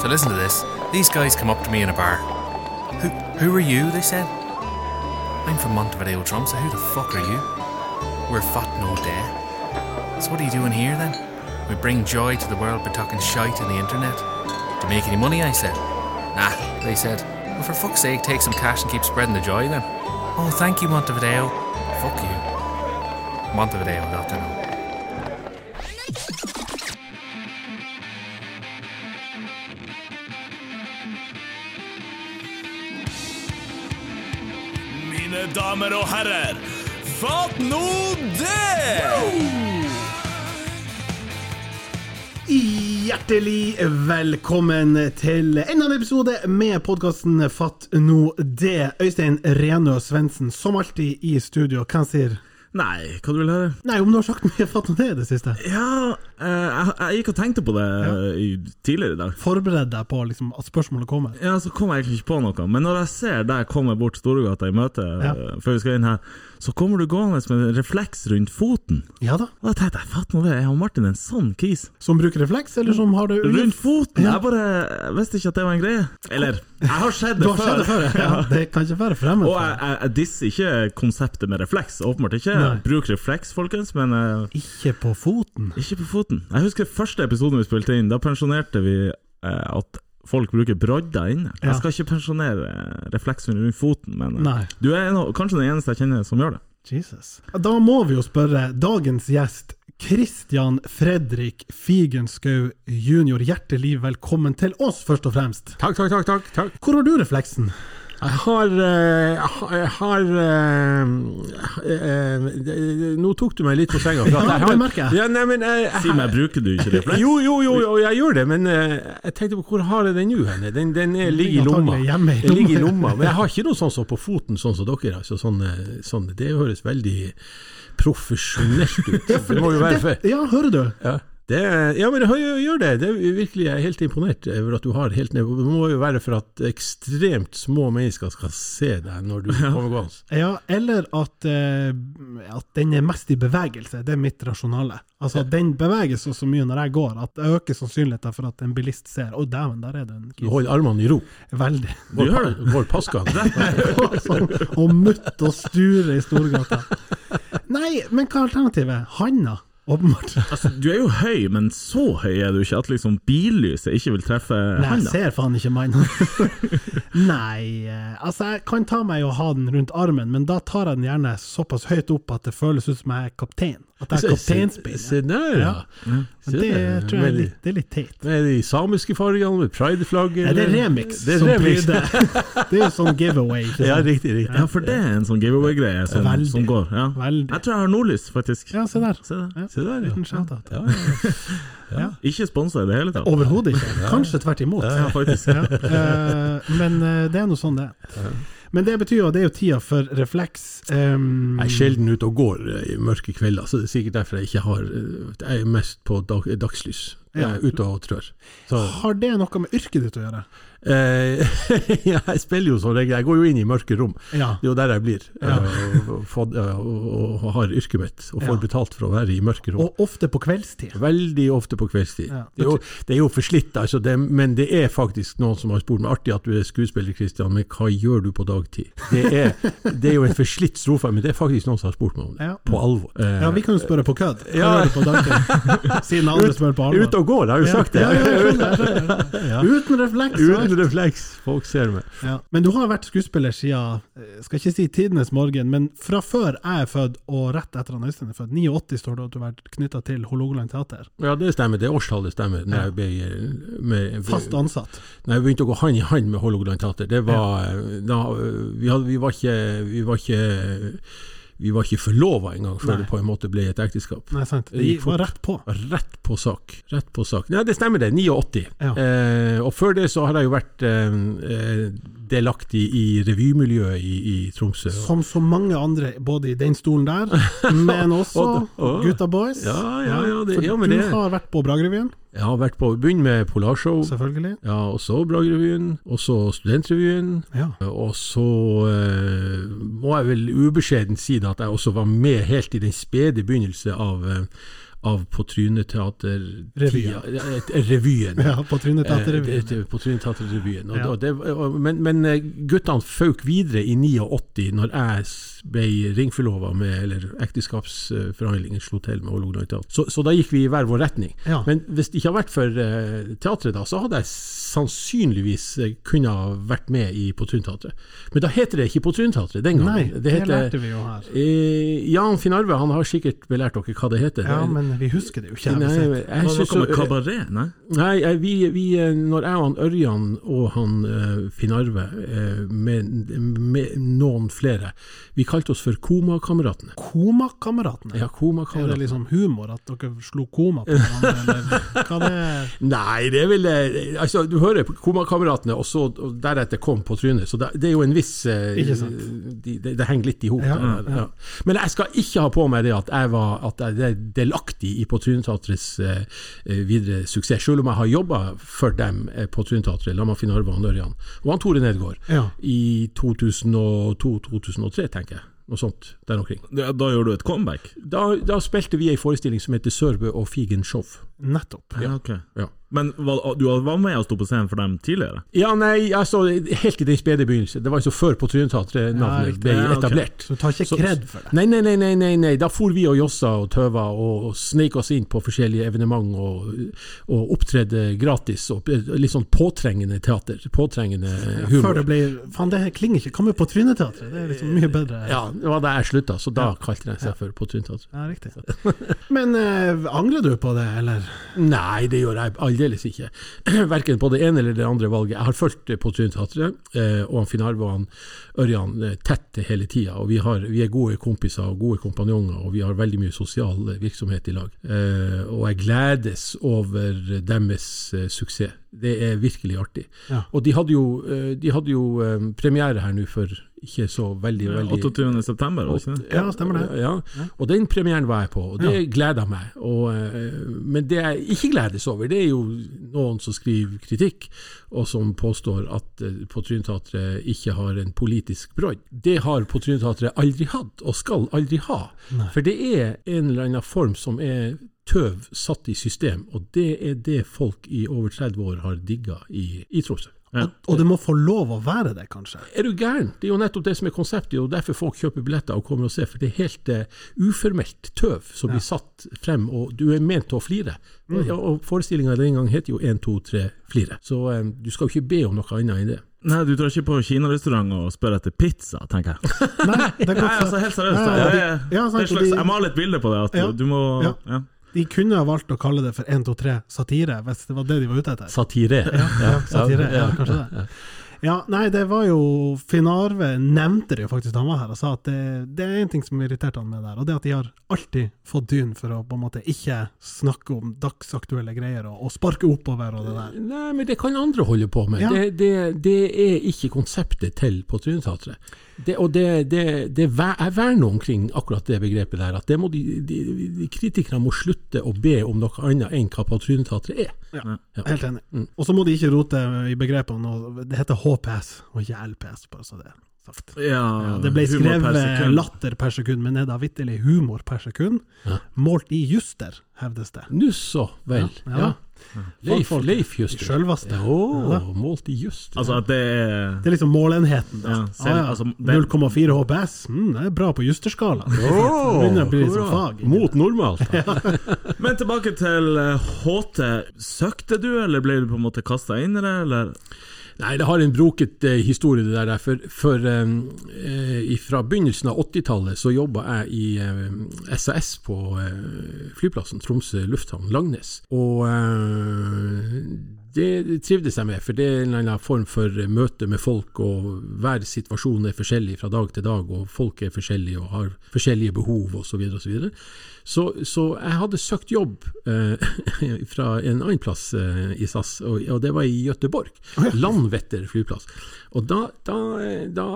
So listen to this. These guys come up to me in a bar. Who, who are you? They said. I'm from Montevideo, Trump. So who the fuck are you? We're fat no day. So what are you doing here then? We bring joy to the world by talking shite on the internet. To make any money? I said. Nah, they said. Well, for fuck's sake, take some cash and keep spreading the joy then. Oh, thank you, Montevideo. Fuck you. Montevideo, got to know. Damer og herrer, fatt nå det! Hjertelig velkommen til enda en episode med podkasten Fatt nå det. Øystein Renø Svendsen, som alltid i studio. Hva sier Nei, hva du vil høre? Nei, om du har sagt mye Fatt nå det i det siste? Ja, jeg, jeg gikk og tenkte på det ja. tidligere i dag. Forbered deg på liksom, at spørsmålet kommer. Ja, Så kom jeg egentlig ikke på noe. Men når jeg ser deg komme bort Storgata i møte Ja. eh, før vi skal inn her, så kommer du gående med en refleks rundt foten. Ja da. Og da tenkte jeg, fatt nå det, er han Martin en sånn kis? Som bruker refleks, eller som har det Rundt foten? Ja. Jeg bare jeg visste ikke at det var en greie. Eller, jeg har sett Du det har sett det før? Ja. Ja. Det kan ikke være fremmed. Og jeg, jeg, jeg disser ikke konseptet med refleks. Åpenbart ikke. Nei. Bruk refleks, folkens, men eh, Ikke på foten. Ikke på foten. Jeg husker første episoden vi spilte inn. Da pensjonerte vi eh, at folk bruker brodder inne. Ja. Jeg skal ikke pensjonere refleksen rundt foten, men eh, Nei. du er en, kanskje den eneste jeg kjenner som gjør det. Jesus. Da må vi jo spørre dagens gjest, Christian Fredrik Figenschou jr. Hjertelig velkommen til oss, først og fremst. Takk, takk, takk. takk, takk. Hvor har du refleksen? Jeg har, eh, jeg har, jeg har eh, eh, Nå tok du meg litt på senga. Ja, det merker jeg. Ja, nei, men, jeg Si meg, bruker du ikke refleks? Jo, jo, jo, jo, jeg gjør det, men jeg tenkte på hvor har jeg den nå hen? Den, den er, ligger i lomma. Den ligger i lomma. Men jeg har ikke noe sånn som på foten, sånn som dere. Altså, sånn, sånn, det høres veldig profesjonelt ut. Det må jo være for Ja, hører du? ja. Det, ja, men gjør- det. det er virkelig, jeg er helt imponert over at du har helt ned Det må jo være for at ekstremt små mennesker skal se deg når du kommer gående. Ja, eller at, eh, at den er mest i bevegelse. Det er mitt rasjonale. Altså, ja. den beveger seg så mye når jeg går, at det øker sannsynligheten for at en bilist ser Å, dæven, der er det en Du holder armene i ro. Veldig. Du gjør det. går passgang. sånn, og mutt og sture i Storgata. Nei, men hva er alternativet? Hanna, åpenbart. Altså, du er jo høy, men så høy er du ikke at liksom billyset ikke vil treffe Nei, jeg ser faen ikke meg. Nei, eh, altså jeg kan ta meg og ha den rundt armen, men da tar jeg den gjerne såpass høyt opp at det føles ut som jeg er kaptein. At det er kapteinspinn. Ja. ja. Se det tror jeg er litt, det er litt teit. Med de samiske fargene, med prideflagget. Nei, det er remix Det er som remix. blir det. Det er jo sånn giveaway. Ja, riktig, riktig. Ja, for det er en sånn giveaway-greie som, som går. Ja. Jeg tror jeg har nordlys, faktisk. Ja, se der. Se der, Ja, Se der, ja. Liten shout-out. Ja, ja. Ikke sponsa i det hele tatt. Overhodet ikke. Kanskje tvert imot. Ja, faktisk. Ja, eh, men eh, det er nå sånn det er. Men det betyr jo at det er jo tida for refleks. Um, Jeg er sjelden ute og går eh, i mørke kvelder, så det er sikkert derfor jeg ikke har eh, Jeg er mest på dag, dagslys. Jeg er ute og trør. Så, har det noe med yrket ditt å gjøre? Eh, jeg spiller jo som regel Jeg går jo inn i mørke rom. Ja. Det er jo der jeg blir. Ja. eh, Og, og, og, og har yrket mitt, og får Ja. betalt for å være i mørke rom. Og ofte på kveldstid. Veldig ofte på kveldstid. Det, er jo, det er jo forslitt, altså det, men det er faktisk noen som har spurt meg artig at du er skuespiller, Kristian, men hva gjør du på dagtid? Det er, det er jo en forslitt strofe, men det er faktisk noen som har spurt meg om det. På alvor. Eh, Ja, vi kan jo spørre på kødd. Hva gjør du på dagtid? Siden andre spør på alvor. Ute og går, jeg har jo sagt det. Uten refleks. og alt. Refleks. Folk ser meg. Ja. Men du har vært skuespiller siden, eh, skal ikke si tidenes morgen, men fra før jeg er født, og rett etter at Øystein er født. 89 står det at du har vært knytta til Hålogaland teater. Ja, det stemmer. Det årstallet stemmer. Når Ja. jeg, ble, eh, med, Fast ansatt. når jeg begynte å gå hand i hand med Hålogaland Teater, det var ja. da, eh, vi, hadde, vi var ikke Vi var ikke vi var ikke forlova engang før Nei. det på en måte ble et ekteskap. Nei, sant. Det gikk var rett på. Rett på sak. Rett på sak. Nei, det stemmer det. 89. Ja. Eh, og før det så har jeg jo vært eh, eh, delaktig i revymiljøet i, i Tromsø. Som så mange andre, både i den stolen der, men også Og- og- Gutta Boys. Ja, ja, ja, det- For ja, men du det- har vært på Bragerevyen, jeg har vært på Begynn med Polarshow, selvfølgelig. ja, og så Bragerevyen, og så Studentrevyen. Ja. Og så eh, må jeg vel ubeskjedent si det at jeg også var med helt i den spede begynnelse av, eh, av På trynet-teater Revyen. Revyen. Ja, på Eh, det- Tryneteaterrevyen. Og Ja. det- Men, men eh, guttene føk videre i 89, når jeg ble ringforlova med Eller ekteskapsforhandlingen slo til med Hålogaland Teater. Så, så da gikk vi i hver vår retning. Ja. Men hvis det ikke hadde vært for eh, teatret, da, så hadde jeg sannsynligvis eh, kunne ha vært med i På Tryneteatret. Men da heter det ikke På Tryneteatret den Nei, gangen. det lærte vi jo her. Eh, Jan Finn Arve han har sikkert belært dere hva det heter. Ja, men vi husker det jo ikke. Nei, jeg, jeg det så- noe med kabaret? Nei? Nei, jeg- vi, vi, eh, når jeg og han Ørjan og han uh, Finn Arve, eh, med, med noen flere, vi kalte oss for Komakameratene. Komakameratene. Ja, Er det liksom humor at dere slo koma på hverandre, eller hva det er? Nei, det er vel eh, Altså, du hører Komakameratene, og så og deretter kom på trynet. Så det, det er jo en viss eh, Ikke sant? de, det, det henger litt i hop. Ja, ja. Men jeg skal ikke ha på meg det at jeg var at jeg er delaktig i På Tryneteatrets eh, eh, videre suksess, selv om jeg har jobba for dem eh, på Tryneteatret, la meg finne Arve og Ørjan. Og han Tore Nedgård. Ja. i 2002-2003, tenker jeg. Noe sånt der omkring. Da, da gjorde du et comeback? Da, da spilte vi ei forestilling som heter Sørbø og Figen Show. Nettopp. Ja, Okay. Ja. Men hva du var med og sto på scenen for dem tidligere? Ja, nei, altså helt i den spede begynnelse. Det var altså så før på Ja, Tryneteatret-navnet riktig. ble Ja, Okay. etablert. Så du tar ikke Så- kred for det? Nei, nei, nei, nei, nei, nei. Da for vi og jossa og tøva og, sneik oss inn på forskjellige evenement og, og opptredde gratis. Og litt sånn påtrengende teater. Påtrengende Før humor. det ble Faen, det her klinger ikke. Hva med på Tryneteatret? Det er liksom mye bedre. Ja, det var da jeg slutta, så da kalte de seg for På Tryneteatret. Ja, riktig. Men eh, angrer du på det, eller? Nei, det gjør jeg aldeles ikke. Verken på det ene eller det andre valget. Jeg har fulgt på Tryneteatret, eh, og Finn Arve og han Ørjan eh, tett hele tida. Vi, vi er gode kompiser og gode kompanjonger, og vi har veldig mye sosial eh, virksomhet i lag. Eh, og jeg gledes over deres eh, suksess. Det er virkelig artig. Ja. Og de hadde jo, eh, de hadde jo um, premiere her nå for ikke så veldig, veldig 28. september, var det ikke? Ja, stemmer det. Ja, og den premieren var jeg på, og det gleder meg. Og, eh, men det jeg ikke gledes over, det er jo noen som skriver kritikk, og som påstår at på Tryneteatret ikke har en politisk brodd. Det har på Tryneteatret aldri hatt, og skal aldri ha. For det er en eller annen form som er tøv satt i system, og det er det folk i over 30 år har digga i, i Tromsø. Ja. Og, og det må få lov å være det, kanskje? Er du gæren? Det er jo nettopp det som er konseptet, og derfor folk kjøper billetter og kommer og ser, for det er helt uh, uformelt tøv som blir satt frem, og du er ment til å flire. Og, ja, og forestillinga den gang heter jo 1, 2, 3, flire. Så um, du skal jo ikke be om noe annet enn det. Nei, du drar ikke på kinarestaurant og spør etter pizza, tenker jeg. Nei, det Nei, altså helt seriøst. Ja, Jeg, ja, jeg, ja, sant, det er slags, de- jeg maler et bilde på det, at Ja. du må Ja. Ja. De kunne ha valgt å kalle det for 1, 2, 3 satire, hvis det var det de var ute etter. Satire. Ja, satire, ja, kanskje det. Ja, nei, det var jo Finn Arve nevnte det jo faktisk da han var her, og sa at det, det er en ting som irriterte han med der, og det er at de har alltid fått dyn for å på en måte ikke snakke om dagsaktuelle greier og, og sparke oppover og det der. Nei, men det kan andre holde på med. Ja. Det, det, det er ikke konseptet til på Tryneteatret. Det, og det, det, det ver- jeg verner omkring akkurat det begrepet der, at det må de, de, de kritikerne må slutte å be om noe annet enn hva Patruljeteatret er. Ja, Ja. helt enig. Mm. Og så må de ikke rote i begrepene, og det heter HPS og ikke LPS, bare så det er sagt. Ja, Ja, det ble skrevet latter per sekund, men er da vitterlig humor per sekund. Ja. Målt i juster, hevdes det. Nå så vel. Ja, ja. Ja. Leif, Leif Juster. Sjølveste. Ja. målt i just. Altså at det er Det er liksom målenheten. Ja, selv- Ah, ja. altså, 0,4 HPS, mm, det er bra på justerskala. Bli litt sånn fag. Mot normalt. Men tilbake til eh, HT. Søkte du, eller ble du på en måte kasta inn i det, eller? Nei, det har en broket eh, historie det der. For, for eh, fra begynnelsen av 80-tallet så jobba jeg i eh, SAS på eh, flyplassen Tromsø lufthavn Langnes. Og eh, det trivdes jeg med, for det er en eller annen form for møte med folk, og hver situasjon er forskjellig fra dag til dag, og folk er forskjellige og har forskjellige behov osv. Og så, så jeg hadde søkt jobb eh, fra en annen plass eh, i SAS, og, og det var i Gøteborg. Landvetter flyplass. Og da, da, da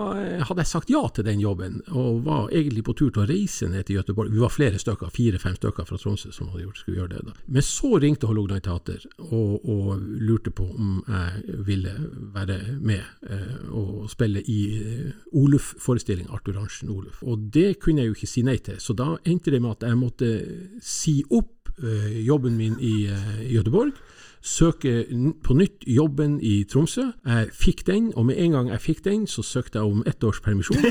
hadde jeg sagt ja til den jobben, og var egentlig på tur til å reise ned til Gøteborg. Vi var flere stykker, fire-fem stykker fra Tromsø som hadde gjort, skulle gjøre det. da. Men så ringte Hålogaland Teater og, og lurte på om jeg ville være med eh, og spille i eh, Oluf-forestilling, Arthur Arntzen Oluf. Og det kunne jeg jo ikke si nei til, så da endte det med at jeg måtte si opp eh, jobben min i uh, Göteborg. Søke på nytt jobben i Tromsø. Jeg fikk den, og med en gang jeg fikk den, så søkte jeg om ett års permisjon.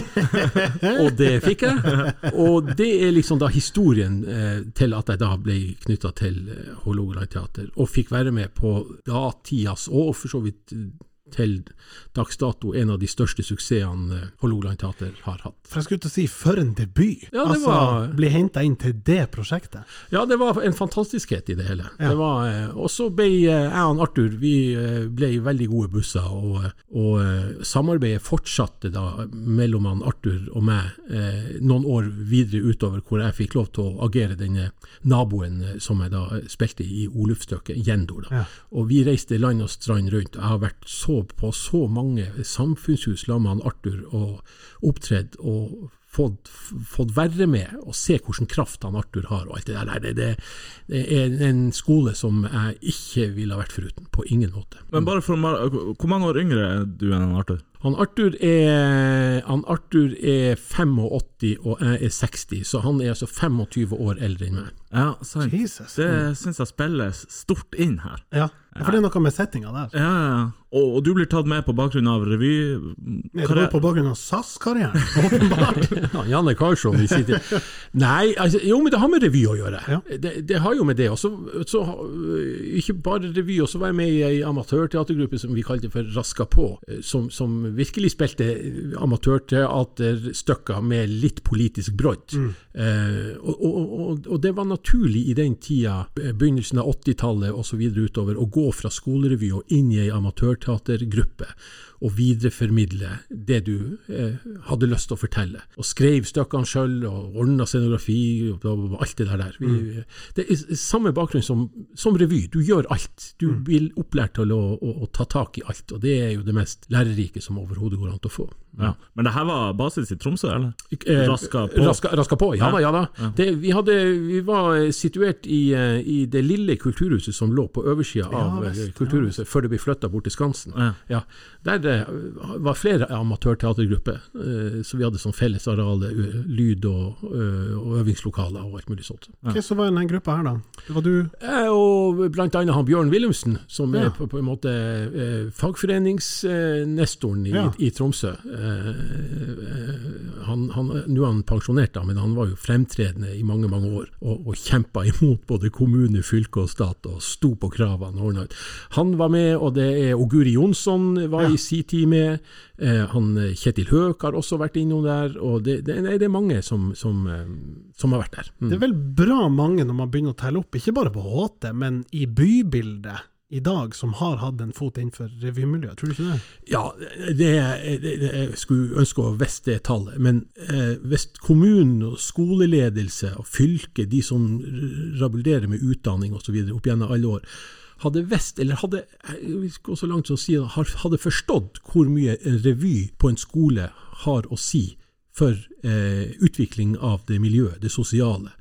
og det fikk jeg. Og det er liksom da historien eh, til at jeg da ble knytta til eh, Hålogaland teater, og fikk være med på datidas, og for så vidt eh, til dags dato, en av de største suksessene eh, Hålogaland teater har hatt. For jeg skulle til å si, for en debut! Ja, det altså, var- bli henta inn til det prosjektet. Ja, det var en fantastiskhet i det hele. Ja. Eh, og så ble eh, jeg og Arthur vi ble veldig gode busser, og, og samarbeidet fortsatte da mellom han Arthur og meg noen år videre utover, hvor jeg fikk lov til å agere denne naboen som jeg da spilte i Olufstøket, Gjendor. Ja. Og vi reiste land og strand rundt. Jeg har vært så på så mange samfunnshus sammen med han Arthur og opptredd og fått, fått være med og se hvilken kraft han Arthur har og alt det der. Det, det, det er en skole som jeg ikke ville ha vært foruten. På ingen måte. Men bare for Hvor mange år yngre er du enn han Arthur? Han Arthur er, han Arthur er 85 og jeg er 60, så han er altså 25 år eldre enn meg. Ja, sant. Jesus. Det syns jeg spilles stort inn her. Ja, for det er noe med settinga der. Ja. Og, og du blir tatt med på bakgrunn av revy... Det var på bakgrunn av SAS-karrieren, åpenbart. Ja, Janne Karlsson i sin tid. Nei, altså, jo, men det har med revy å gjøre. Ja. Det, det har jo med det. Også, så, så øh, Ikke bare revy, også var jeg med i ei amatørteatergruppe som vi kalte for Raska på, øh, som, som virkelig spilte amatørteaterstykker med litt politisk brodd. Eh, og, og, og, og det var naturlig i den tida, eh, begynnelsen av 80-tallet osv. utover, å gå fra skolerevy og inn i ei amatørteatergruppe og videreformidle det du eh, hadde lyst til å fortelle. Og skrev stykkene sjøl, og ordna scenografi, og bla, bla, bla, alt det der. der. Vi, Det er samme bakgrunn som, som revy. Du gjør alt. Du blir opplært til å, å, å ta tak i alt, og det er jo det mest lærerike som overhodet går an til å få. Ja. Men det her var basis i Tromsø, eller? Eh, Raska på. Raska, raska på, ja da. Ja, da. Ja. Det, vi, hadde, vi var situert i, eh, i det lille kulturhuset som lå på oversida av visst, eh, kulturhuset, før det ble flytta bort til Skansen. Der eh, var flere amatørteatergrupper, eh, så vi hadde sånn felles areale, eh, lyd og, eh, og øvingslokaler og alt mulig sånt. Hvem som var i denne gruppa her, da? Det var du? Eh, Og blant annet han Bjørn Wilhelmsen, som Ja. er på, på en måte eh, fagforeningsnestoren i, Ja. i Tromsø. Eh, eh, han, han, Nå er han pensjonert, da, men han var jo fremtredende i mange mange år, og, og kjempa imot både kommune, fylke og stat, og sto på kravene. Han var med, og det er Oguri Jonsson var Ja. i sin med. Eh, han eh, Kjetil Høek har også vært innom der, og det, det, nei, det er mange som, som, eh, som har vært der. Mm. Det er vel bra mange når man begynner å telle opp, ikke bare på HT, men i bybildet i dag, som har hatt en fot innenfor revymiljøet. Tror du ikke det? Ja, det, det, det, jeg skulle ønske å visst det tallet, men eh, hvis kommunen og skoleledelse og fylket, de som rabulderer med utdanning osv. opp gjennom alle år, hadde visst, eller hadde jeg vil gå så langt som å si, hadde forstått hvor mye en revy på en skole har å si for eh, utvikling av det miljøet, det sosiale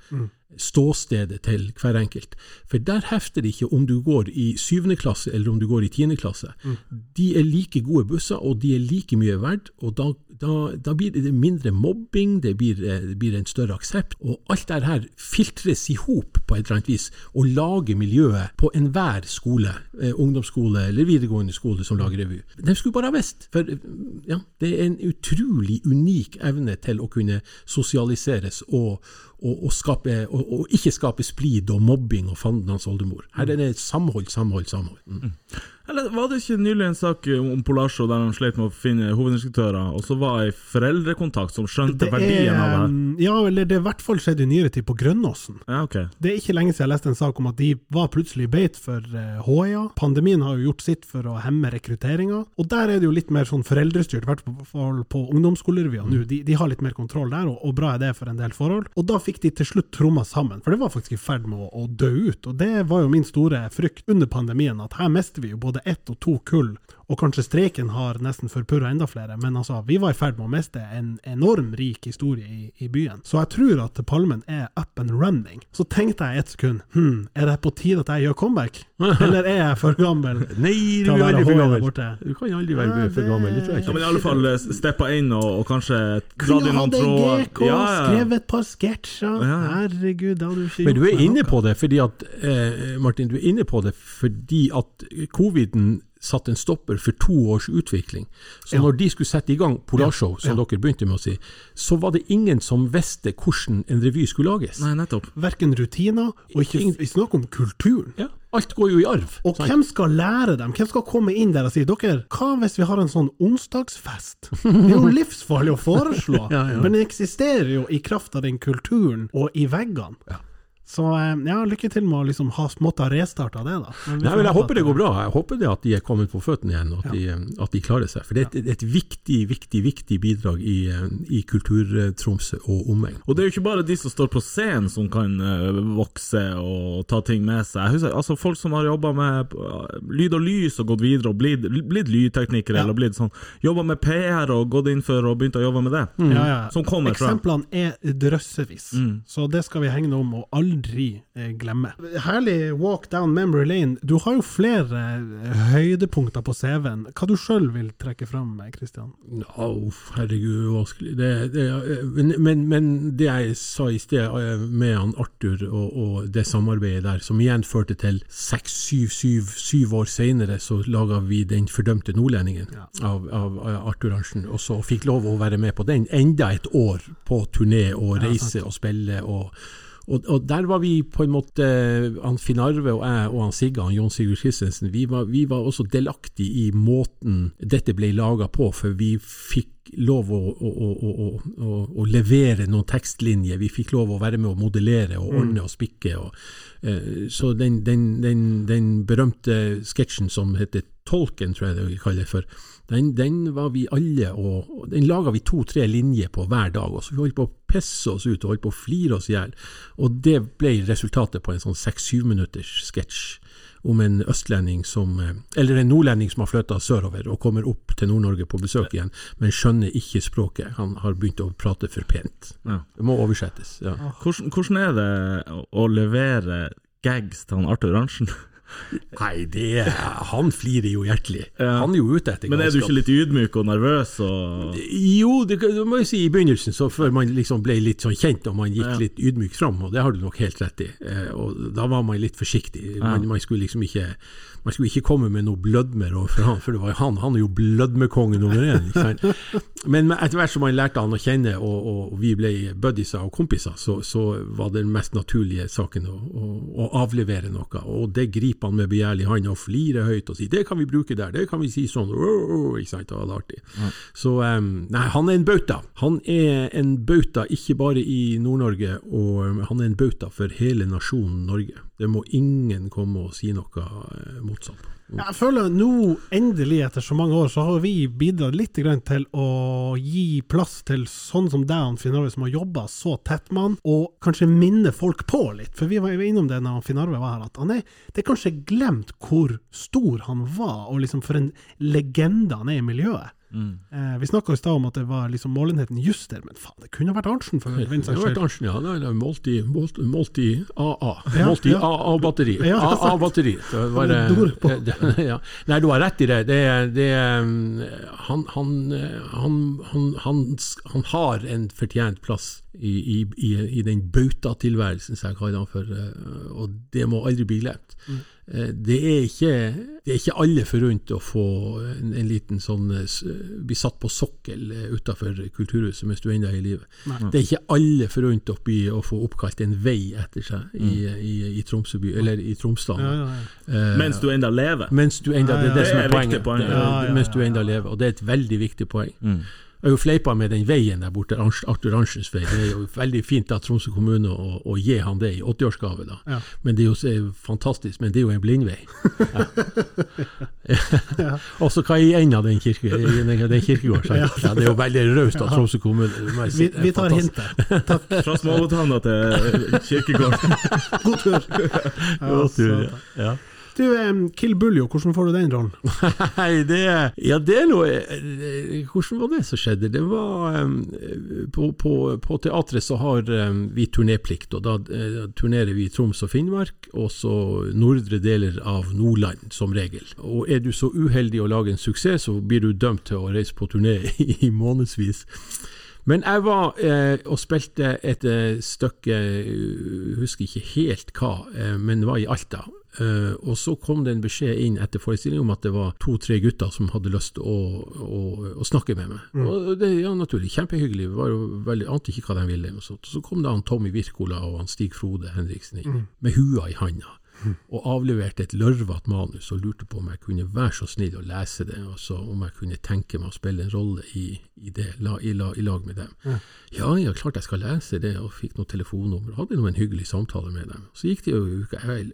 ståstedet til hver enkelt. For der hefter det ikke om du går i syvende klasse eller om du går i tiende klasse. De er like gode busser, og de er like mye verdt, og da, da, da blir det mindre mobbing, det blir, eh, det blir en større aksept, og alt det her filtres i hop på et eller annet vis, og lager miljøet på enhver skole, eh, ungdomsskole eller videregående skole som lager revy. De skulle bare ha visst, for ja, det er en utrolig unik evne til å kunne sosialiseres og, og, og, skape, og, og ikke skape splid og mobbing og fandens oldemor. Her er det samhold, samhold, samhold. Mm. Eller var det ikke nylig en sak om Polasjo der de slet med å finne hovedinstruktører, og så var ei foreldrekontakt som skjønte verdien av det her? ja, eller det er i hvert fall skjedd i nyere tid på Grønnåsen. Ja, okay. Det er ikke lenge siden jeg leste en sak om at de var plutselig beit for eh, HIA. Pandemien har jo gjort sitt for å hemme rekrutteringa. Og der er det jo litt mer sånn foreldrestyrt, i hvert fall på ungdomsskolerevyer nå. De, de har litt mer kontroll der, og, og bra er det for en del forhold. Og da fikk de til slutt tromma sammen, for det var faktisk i ferd med å, å dø ut. Og det var jo min store frykt under pandemien, at her mister vi jo både ett og to kull og kanskje streiken har nesten forpurra enda flere, men altså, vi var i ferd med å miste en enorm rik historie i, i byen. Så jeg tror at Palmen er up and running. Så tenkte jeg et sekund, hm, er det på tide at jeg gjør comeback? Eller er jeg for gammel Nei, du er veldig for gammel. borte? Du kan aldri være Nei, for gammel, det tror jeg Ja, men i alle fall eh, steppa inn og, og kanskje dratt inn noen hatt en tråder. GK, Ja, ja. skrevet et par sketsjer. Ja, ja. Herregud, det hadde du ikke gjort. Men du er inne på det fordi at eh, Martin, du er inne på det fordi at coviden satte en stopper for to års utvikling. Så Ja. når de skulle sette i gang Polarshow, som dere begynte med å si, så var det ingen som visste hvordan en revy skulle lages. Nei, nettopp. Verken rutiner, og ikke Ingen- vi om kulturen. Ja, alt går jo i arv. Og sant? hvem skal lære dem? Hvem skal komme inn der og si dere, hva hvis vi har en sånn onsdagsfest? Det er jo livsfarlig å foreslå, Ja, ja. men den eksisterer jo i kraft av den kulturen og i veggene. Så eh, ja, lykke til med å liksom ha måtte ha restarta det, da. Men Nei, men Jeg håper det går bra. Jeg håper det at de er kommet på føttene igjen, og at, de, at de klarer seg. For det er et, et viktig, viktig viktig bidrag i, eh, i Kultur-Tromsø og omegn. Og det er jo ikke bare de som står på scenen som kan eh, vokse og ta ting med seg. Jeg husker, altså Folk som har jobba med eh, lyd og lys og gått videre og blitt, blitt lydteknikere, Ja. eller blitt sånn Jobba med PR og gått inn for og begynt å jobbe med det. Ja, ja. Som kommer fra Eksemplene er drøssevis, Mm. så det skal vi hegne om og aldri eh, glemme. Herlig walk down memory lane. Du har jo flere eh, høydepunkter på CV-en. Hva du sjøl vil trekke fram, Kristian? Ja, uff, herregud, vanskelig. Det, det, men, men, men det jeg sa i sted eh, med han Arthur og, og det samarbeidet der, som igjen førte til seks, syv, syv, syv år senere, så laga vi Den fordømte nordlendingen av, av, av Arthur Arntzen, og så fikk lov å være med på den enda et år på turné og reise og spille. og og, og der var vi på en måte, han Finn Arve og jeg og han Sigga, han Jon Sigurd Christensen, vi var, vi var også delaktige i måten dette ble laga på, for vi fikk lov å, å, å, å, levere noen tekstlinjer. Vi fikk lov å være med å modellere og ordne og spikke. Og, uh, så den, den, den, den berømte sketsjen som heter Tolken, tror jeg det vi kaller for, den, den var vi alle og Den laga vi to-tre linjer på hver dag. og så Vi holdt på å pisse oss ut og holdt på å flire oss i hjel. Og det ble resultatet på en sånn seks-syv minutters sketsj om en østlending som eh, Eller en nordlending som har flytta sørover og kommer opp til Nord-Norge på besøk igjen, men skjønner ikke språket. Han har begynt å prate for pent. Det må oversettes. ja. Hvordan, hvordan er det å- å levere gags til han Arthur Arntzen? Nei, det Han flirer jo hjertelig. Han er jo ute etter Men er du ikke litt ydmyk og nervøs og Jo, det, det må jeg si i begynnelsen, så før man liksom ble litt sånn kjent og man gikk Ja. litt ydmykt fram, og det har du nok helt rett i. Eh, og da var man litt forsiktig. Man, man skulle liksom ikke man skulle ikke komme med noe blødmer overfor han, for det var jo han, han er jo blødmekonge nummer én. Men etter hvert som man lærte han å kjenne, og, og, vi ble buddiser og kompiser, så, så var den mest naturlige saken å, å, å avlevere noe. Og det griper han med begjærlig hånd og flirer høyt og sier 'det kan vi bruke der', det kan vi si sånn, ikke sant, det var artig. Så um, nei, han er en bauta. Han er en bauta ikke bare i Nord-Norge, og han er en bauta for hele nasjonen Norge. Det må ingen komme og si noe motsatt. motsatt. Jeg føler nå, endelig etter så mange år, så har vi bidratt litt til å gi plass til sånn som deg, Finn Arve, som har jobba så tett med han, og kanskje minne folk på litt. For vi var innom det når Finn Arve var her, at han er, det er kanskje glemt hvor stor han var, og liksom for en legende han er i miljøet. Eh, vi snakka i stad om at det var liksom målenheten Juster, men faen, det kunne vært Arntzen for Det kunne vært. Arntzen, ja. Det er målt i, målt, målt AA. Ja, målt i ja. AA-batteri. Ja. AA-batteri. Eh, ja. Nei, du har rett i det. det, det han, han, eh, han, han, han, han har en fortjent plass i, i, i, i den bautatilværelsen, som jeg kaller han for, eh, og det må aldri bli glemt. Eh, Det er, ikke, det er ikke alle forunt å få en, en liten sånn eh, Bli satt på sokkel utafor kulturhuset mens du ennå er i live. Det er ikke alle forunt å, bli, å få oppkalt en vei etter seg i, i, i Tromsø by, eller i Tromsdalen. Ja, ja, ja. Eh, Mens du enda lever? mens du enda, det er det som er poenget. poeng. Er- Mens du enda lever, og det er et veldig viktig poeng. Mm. Jeg har jo fleipa med den veien der borte, Arthur Arntzens vei. Det er jo veldig fint av Tromsø kommune å, å gi han det i 80-årsgave, da. Ja. Men det er jo er fantastisk, men det er jo en blindvei. Ja. Og så hva i enden av den, kirke, den, den kirkegården? sant? Ja, det er jo veldig raust av Tromsø kommune. si. Vi, vi tar hintet. Takk. Fra Småbåthavna til kirkegården. God tur. Ja, God tur, ja. Du, em, Kill Buljo, hvordan får du den rollen? Nei, det Ja, det er noe eh, Hvordan var det som skjedde? Det var eh, På, på, på teatret så har eh, vi turnéplikt, og da eh, turnerer vi Troms og Finnmark, og så nordre deler av Nordland, som regel. Og er du så uheldig å lage en suksess, så blir du dømt til å reise på turné i, i månedsvis. Men jeg var eh, og spilte et eh, stykke, jeg husker ikke helt hva, eh, men var i Alta. Eh, og så kom det en beskjed inn etter forestillingen om at det var to-tre gutter som hadde lyst til å, å, å snakke med meg. Og det ja, naturlig, kjempehyggelig, var jo veldig, ante ikke hva de ville. Og. Så kom det han Tommy Wirkola og han Stig Frode Henriksen inn, med hua i handa. Og avleverte et lørvete manus og lurte på om jeg kunne være så snill å lese det, og om jeg kunne tenke meg å spille en rolle i, i det, la, i, la, i lag med dem. Ja, ja, klart jeg skal lese det, og fikk noe telefonnummer, og hadde nå en hyggelig samtale med dem. Så gikk det jo en uke, jeg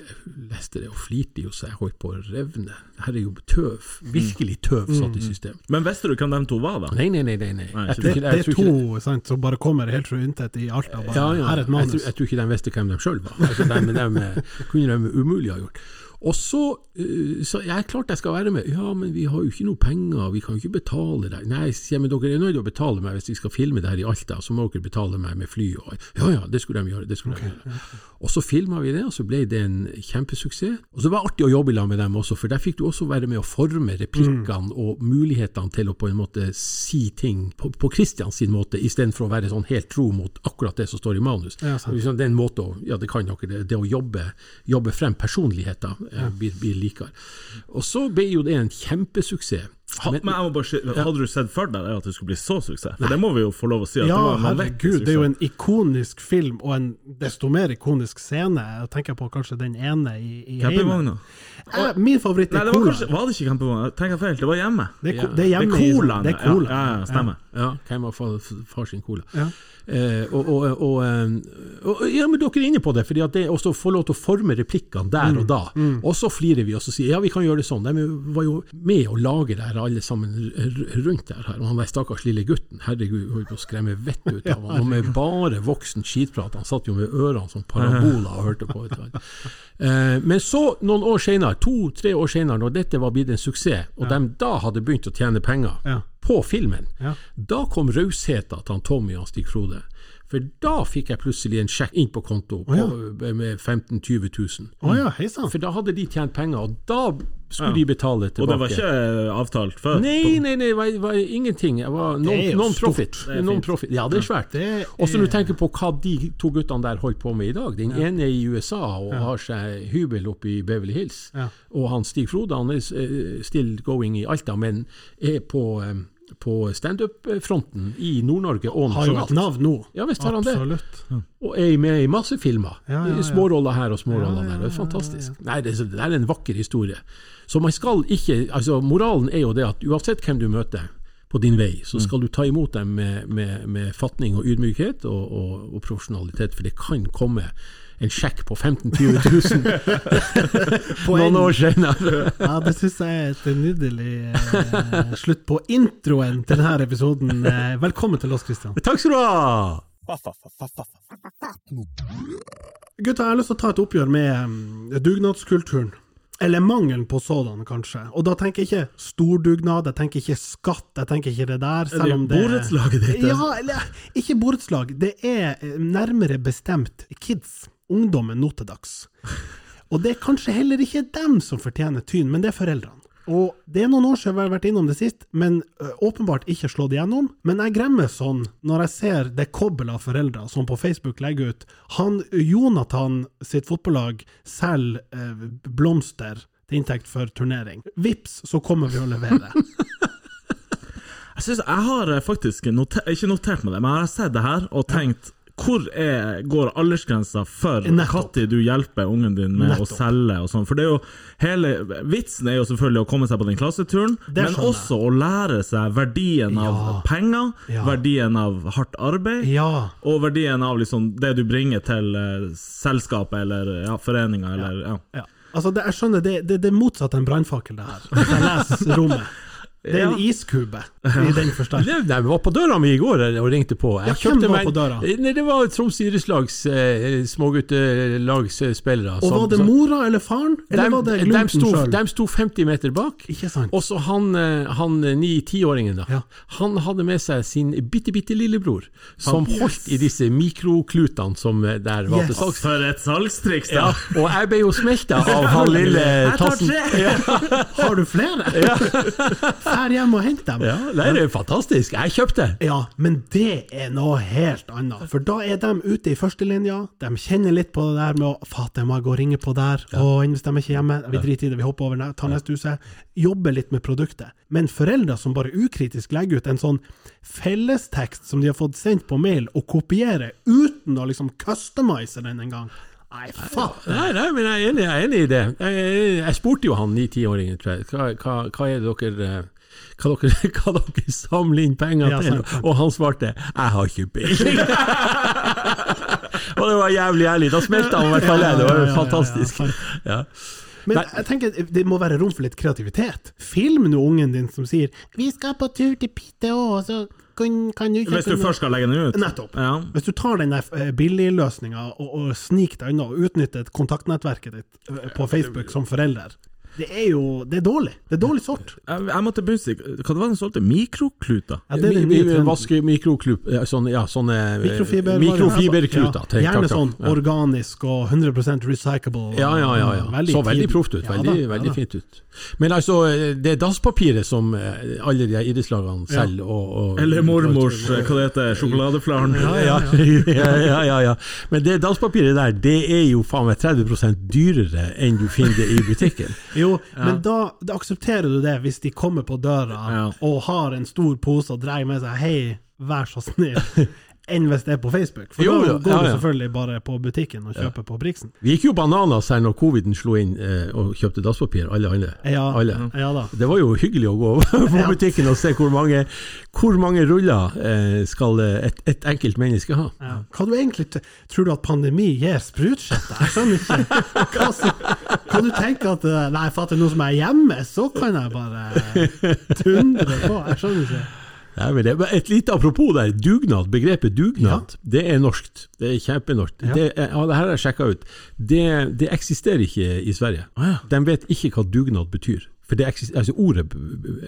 leste det og flirte jo så jeg holdt på å revne. Dette er jo tøv, virkelig tøv satt i system. Men visste du hvem de to var, da? Nei, nei, nei, nei, nei. Nei, Det, det er to sant, som bare kommer helt fra intet i Alta. Bare, ja, ja. Her er et Jeg, tror, jeg tror ikke de visste hvem de sjøl var. Altså, de, de, de, kunne de umulig ha gjort. Og så eh, sa jeg klart jeg skal være med. Ja, men vi har jo ikke noe penger, vi kan jo ikke betale deg. Nei, sier jeg, men dere er nødt til å betale meg hvis vi skal filme det her i Alta, så må dere betale meg med fly. Og, ja ja, det skulle de gjøre. det skulle de gjøre. Og så filma vi det, og så ble det en kjempesuksess. Og så var det artig å jobbe i lag med dem også, for der fikk du også være med å forme replikkene og mulighetene til å på en måte si ting på, på Christians sin måte, istedenfor å være sånn helt tro mot akkurat det som står i manus. Ja. Liksom, det er en måte å, ja det kan dere, det, det å jobbe, jobbe frem personligheter eh, blir, blir likere. Og så ble jo det en kjempesuksess. Ha, men jeg må bare si, Hadde du sett for deg det at det skulle bli så suksess? For det må vi jo få lov å si. At Ja, det var herregud, det er jo en ikonisk film, og en desto mer ikonisk scene. Jeg tenker på kanskje den ene i, i. Campingvogna? Eh, Min favoritt Nei, er det var, kanskje, var det ikke campingvogna? Tenker jeg feil? Det var hjemme. Det er, Ja. det er hjemme det er colaen. Det er. Ja, ja, stemmer. Ja, hvem far, far sin cola? Ja. Eh, og, og, og, eh, og, ja, men dere er inne på det, fordi at det også få lov til å forme replikkene der Mm, og da. Og så flirer vi og så sier ja, vi kan gjøre det sånn. De var jo med å lage det her, alle sammen rundt der. her. Og han der stakkars lille gutten, herregud, holdt på å skremme vettet ut av han. Og med bare voksen skitprat. Han satt jo med ørene som paraboler og hørte på. Eh, men så, noen år senere, to-tre år senere, når dette var blitt en suksess, og de da hadde begynt å tjene penger Ja. På filmen, Ja. da kom rausheten til han Tommy og han Stig Frode. For da fikk jeg plutselig en sjekk inn på konto på, med 15 000-20 000. Oh, ja. For da hadde de tjent penger, og da skulle de betale tilbake. Og det var ikke eh, avtalt før? Nei, nei, nei, var, var ingenting. Var Det er jo non-profit. Non non-profit. ja, det er svært. Er... Og så når du er- tenker på hva de to guttene der holdt på med i dag. Den ene er i USA og har seg hybel oppe i Beverly Hills. Ja. Og han Stig Frode han er eh, still going i Alta, men er på, eh, på standup-fronten i Nord-Norge Har jo et navn nå. Ja visst har han det. Absolutt. Og er med i masse filmer. Ja, ja, ja. Småroller her og småroller Ja, ja, der. Det er ja, fantastisk. Nei, det er en vakker historie. Så man skal ikke altså Moralen er jo det at uansett hvem du møter på din vei, så skal du ta imot dem med, med, med fatning og ydmykhet og, og, og profesjonalitet, for det kan komme en sjekk på 15 000-20 000 noen år senere. Ja, det syns jeg er et nydelig eh, slutt på introen til denne episoden. Eh, velkommen til oss, Kristian. Takk skal du ha! Gutta, jeg har lyst til å ta et oppgjør med um, dugnadskulturen. Eller mangelen på sådan, kanskje. Og da tenker jeg ikke stordugnad, jeg tenker ikke skatt, jeg tenker ikke det der. Selv om det borettslaget ditt? Ja, eller ikke borettslag. Det er eh, nærmere bestemt kids. Ungdommen nå til dags. Og det er kanskje heller ikke dem som fortjener tyn, men det er foreldrene. Og det er noen år siden vi har vært innom det sist, men ø, åpenbart ikke slått igjennom. Men jeg gremmer sånn når jeg ser det kobbelet av foreldre som på Facebook legger ut han Jonathan sitt fotballag selger eh, blomster til inntekt for turnering. Vips, så kommer vi å levere. Jeg, synes, jeg har eh, faktisk noter, ikke notert meg det, men jeg har sett det her og tenkt hvor er, går aldersgrensa for når du hjelper ungen din med Nettopp. å selge og sånn? For det er jo hele Vitsen er jo selvfølgelig å komme seg på den klasseturen, men også å lære seg verdien av Ja. penger, Ja. verdien av hardt arbeid, Ja. og verdien av liksom det du bringer til uh, selskapet eller ja, foreninga eller ja. ja. Altså, det, jeg skjønner, det, det, det er motsatt en brannfakkel, det her. Hvis jeg leser rommet. Det er en Ja. iskube, i den forstand. Det, var på døra mi i går og ringte på. Jeg Ja, hvem var meg- på døra? Nei, det var Troms idrettslags eh, småguttelagsspillere. Og var det mora eller faren, eller var det Glumten Glumpen sjøl? de sto 50 meter bak. Ikke sant? Og så han, eh, han ni-tiåringen, da. Ja. Han hadde med seg sin bitte, bitte lillebror, som holdt i disse mikroklutene som eh, der var Yes. til salgs. For et salgstriks, Ja, da! og jeg ble jo smelta av han lille tassen. Ja, Har du flere? Fær hjem og henter dem. ja, nei, det er fantastisk. Jeg kjøpte. Ja, men det er noe helt annet. For da er de ute i førstelinja, de kjenner litt på det der med å Faen, jeg må gå og ringe på der, og hvis de er ikke hjemme, vi driter i det, vi hopper over, tar neste huset. Jobber litt med produktet. Men foreldre som bare ukritisk legger ut en sånn fellestekst som de har fått sendt på mail, og kopierer uten å liksom customize den en gang Nei, faen. Nei, nei, men jeg er enig, jeg er enig i det. Jeg, jeg spurte jo han ni-tiåringen, tror jeg. Hva, hva, hva er det dere eh, hva dere, hva dere samler inn penger Ja, til? sant, sant. Og han svarte 'jeg har ikke peiling'. og det var jævlig ærlig. Da smelta han i hvert fall. Det. Det var jo ja, ja, fantastisk. ja, Ja. Men jeg tenker det må være rom for litt kreativitet. Film nå ungen din som sier 'Vi skal på tur til Pitte òg, så kan, kan du Hvis du noe?» først skal legge den ut. Nettopp. Ja. Hvis du tar den eh, billigløsninga og, og sniker deg unna og utnytter kontaktnettverket ditt eh, på Facebook som forelder, det er jo Det er dårlig. Det er dårlig sort. Jeg, jeg måtte bunse Hva det var den solgte? Mikrokluter? Ja, det er nye trenden. vasker mikroklup, sånne, ja, sånne eh, Mikrofiber- mikrofiberkluter. Ja, gjerne sånn Ja. organisk og 100% recyclable. Ja, ja, ja. ja. så veldig proft ut. Ja Veldig, da, veldig fint ut. Men altså, det er dasspapiret som eh, alle de idrettslagene selger og, og Eller mormors eh, Hva det heter Sjokoladeflaren? ja, ja, ja, ja, ja, ja. Men det dasspapiret der, det er jo faen meg 30% dyrere enn du finner det i butikken. Jo, men da, da aksepterer du det hvis de kommer på døra Ja. og har en stor pose og dreier med seg 'hei, vær så snill', enn hvis det er på Facebook. For Jo, da går ja, du selvfølgelig bare på butikken og kjøper på Briksen. Vi gikk jo bananas her når coviden slo inn eh, og kjøpte dasspapir, alle andre. Ja, alle. ja da. Det var jo hyggelig å gå på butikken og se hvor mange, hvor mange ruller eh, skal et, et enkelt menneske ha. Ja. Hva du egentlig Tror du at pandemi gir sprutskjøtte? Jeg skjønner ikke. Hva, så, kan du tenke at eh, Nei, for at det er noe som er hjemme, så kan jeg bare tundre på. Jeg skjønner ikke. Et lite apropos der, dugnad, begrepet dugnad, det er norskt. Det er kjempenorsk. Ja. Det, er, ja, det her har jeg sjekka ut. Det, det eksisterer ikke i Sverige. De vet ikke hva dugnad betyr. For det eksis- altså ordet